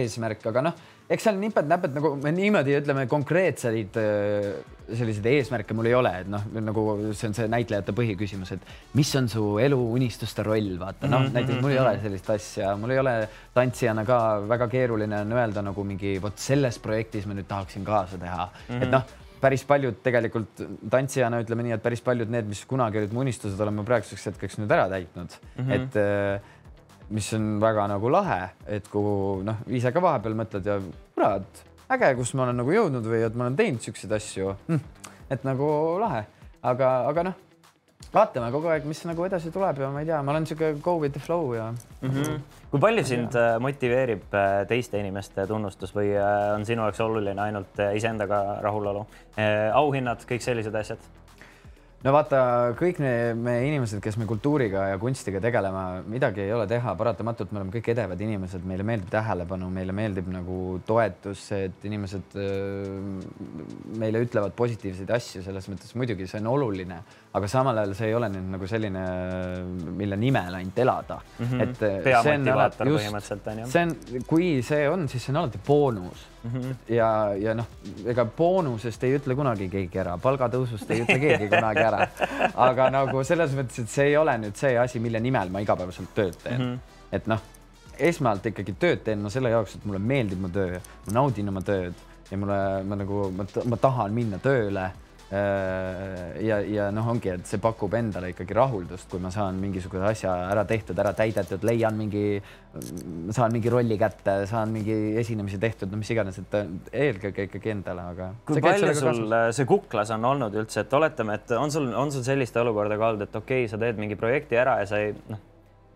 eesmärk, aga noh eks seal nipet-näpet nagu me niimoodi ütleme, konkreetseid äh, selliseid eesmärke mul ei ole, et noh, nagu see on see näitlejate põhiküsimus, et mis on su elu unistuste roll, vaata noh mm -hmm., näiteks mul ei ole sellist asja, mul ei ole tantsijana ka väga keeruline on öelda nagu mingi vot selles projektis ma nüüd tahaksin kaasa teha mm, -hmm. et noh päris paljud tegelikult tantsijana ütleme nii, et päris paljud need, mis kunagi olid mu unistused, olen ma praeguseks hetkeks nüüd ära täitnud mm, -hmm. et äh, mis on väga nagu lahe, et kuhu noh, ise ka vahepeal mõtled ja kurat, äge, kus ma olen nagu jõudnud või et ma olen teinud siukseid asju hm,. et nagu lahe, aga, aga noh, vaatame kogu aeg, mis nagu edasi tuleb ja ma ei tea, ma olen sihuke go with the flow ja mm. -hmm. kui palju sind ja. Äh, motiveerib äh, teiste inimeste tunnustus või äh, on sinu jaoks oluline ainult iseendaga rahulolu? auhinnad, kõik sellised asjad no vaata, kõik me, me inimesed, kes me kultuuriga ja kunstiga tegeleme, midagi ei ole teha, paratamatult me oleme kõik edevad inimesed, meile meeldib tähelepanu, meile meeldib nagu toetus, et inimesed meile ütlevad positiivseid asju, selles mõttes muidugi see on oluline, aga samal ajal see ei ole nüüd nagu selline, mille nimel ainult elada mm. -hmm. et peamotivaator põhimõtteliselt on ju. see on, kui see on, siis see on alati boonus mm. -hmm. ja, ja noh, ega boonusest ei ütle kunagi keegi ära, palgatõusust ei ütle keegi kunagi ära. aga nagu selles mõttes, et see ei ole nüüd see asi, mille nimel ma igapäevaselt tööd teen mm. -hmm. et noh, esmalt ikkagi tööd teen ma selle jaoks, et mulle meeldib mu töö, ma naudin oma tööd ja mulle, ma nagu, ma tahan minna tööle ja, ja noh, ongi, et see pakub endale ikkagi rahuldust, kui ma saan mingisuguse asja ära tehtud, ära täidetud, leian mingi, saan mingi rolli kätte, saan mingi esinemise tehtud, no mis iganes, et eelkõige ikkagi endale, aga. kui palju sul kasus? see kuklas on olnud üldse, et oletame, et on sul, on sul sellist olukorda ka olnud, et okei okay,, sa teed mingi projekti ära ja sa ei noh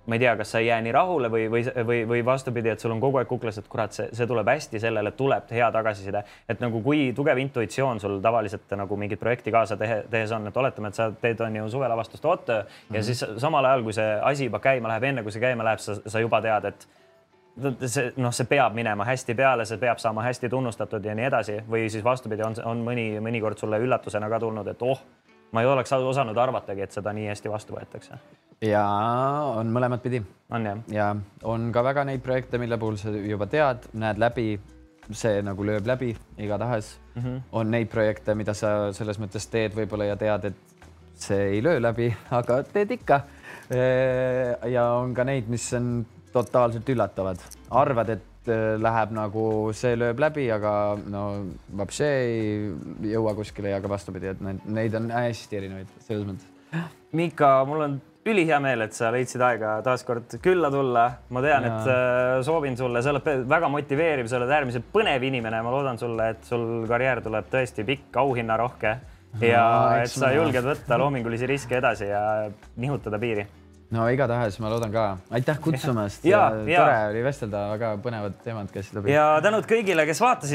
ma ei tea, kas sa ei jää nii rahule või, või, või, või vastupidi, et sul on kogu aeg kuklas, et kurat, see, see tuleb hästi, sellele tuleb hea tagasiside. et nagu kui tugev intuitsioon sul tavaliselt nagu mingit projekti kaasa tehe, tehes on, et oletame, et sa teed, on ju suvelavastust oot ja mm -hmm. siis samal ajal, kui see asi juba käima läheb, enne kui see käima läheb, sa, sa juba tead, et see noh, see peab minema hästi peale, see peab saama hästi tunnustatud ja nii edasi või siis vastupidi, on, on mõni, mõnikord sulle üllatusena ka tulnud, et oh ma ei oleks osanud arvatagi, et seda nii hästi vastu võetakse. ja on mõlemat pidi. on jah? ja on ka väga neid projekte, mille puhul sa juba tead, näed läbi, see nagu lööb läbi igatahes mm. -hmm. on neid projekte, mida sa selles mõttes teed võib-olla ja tead, et see ei löö läbi, aga teed ikka. ja on ka neid, mis on totaalselt üllatavad, arvad, et läheb nagu see lööb läbi, aga no vapše ei jõua kuskile ja ka vastupidi, et need, neid on hästi erinevaid selles mõttes. Miika, mul on ülihea meel, et sa leidsid aega taaskord külla tulla. ma tean, et äh, soovin sulle, sa oled väga motiveeriv, sa oled äärmiselt põnev inimene, ma loodan sulle, et sul karjäär tuleb tõesti pikk, auhinnarohke ja no, et sa julged võtta loomingulisi riske edasi ja nihutada piiri no igatahes ma loodan ka, aitäh kutsumast ja, ja tore oli vestelda, väga põnevad teemad käisid läbi. ja tänud kõigile, kes vaatasid.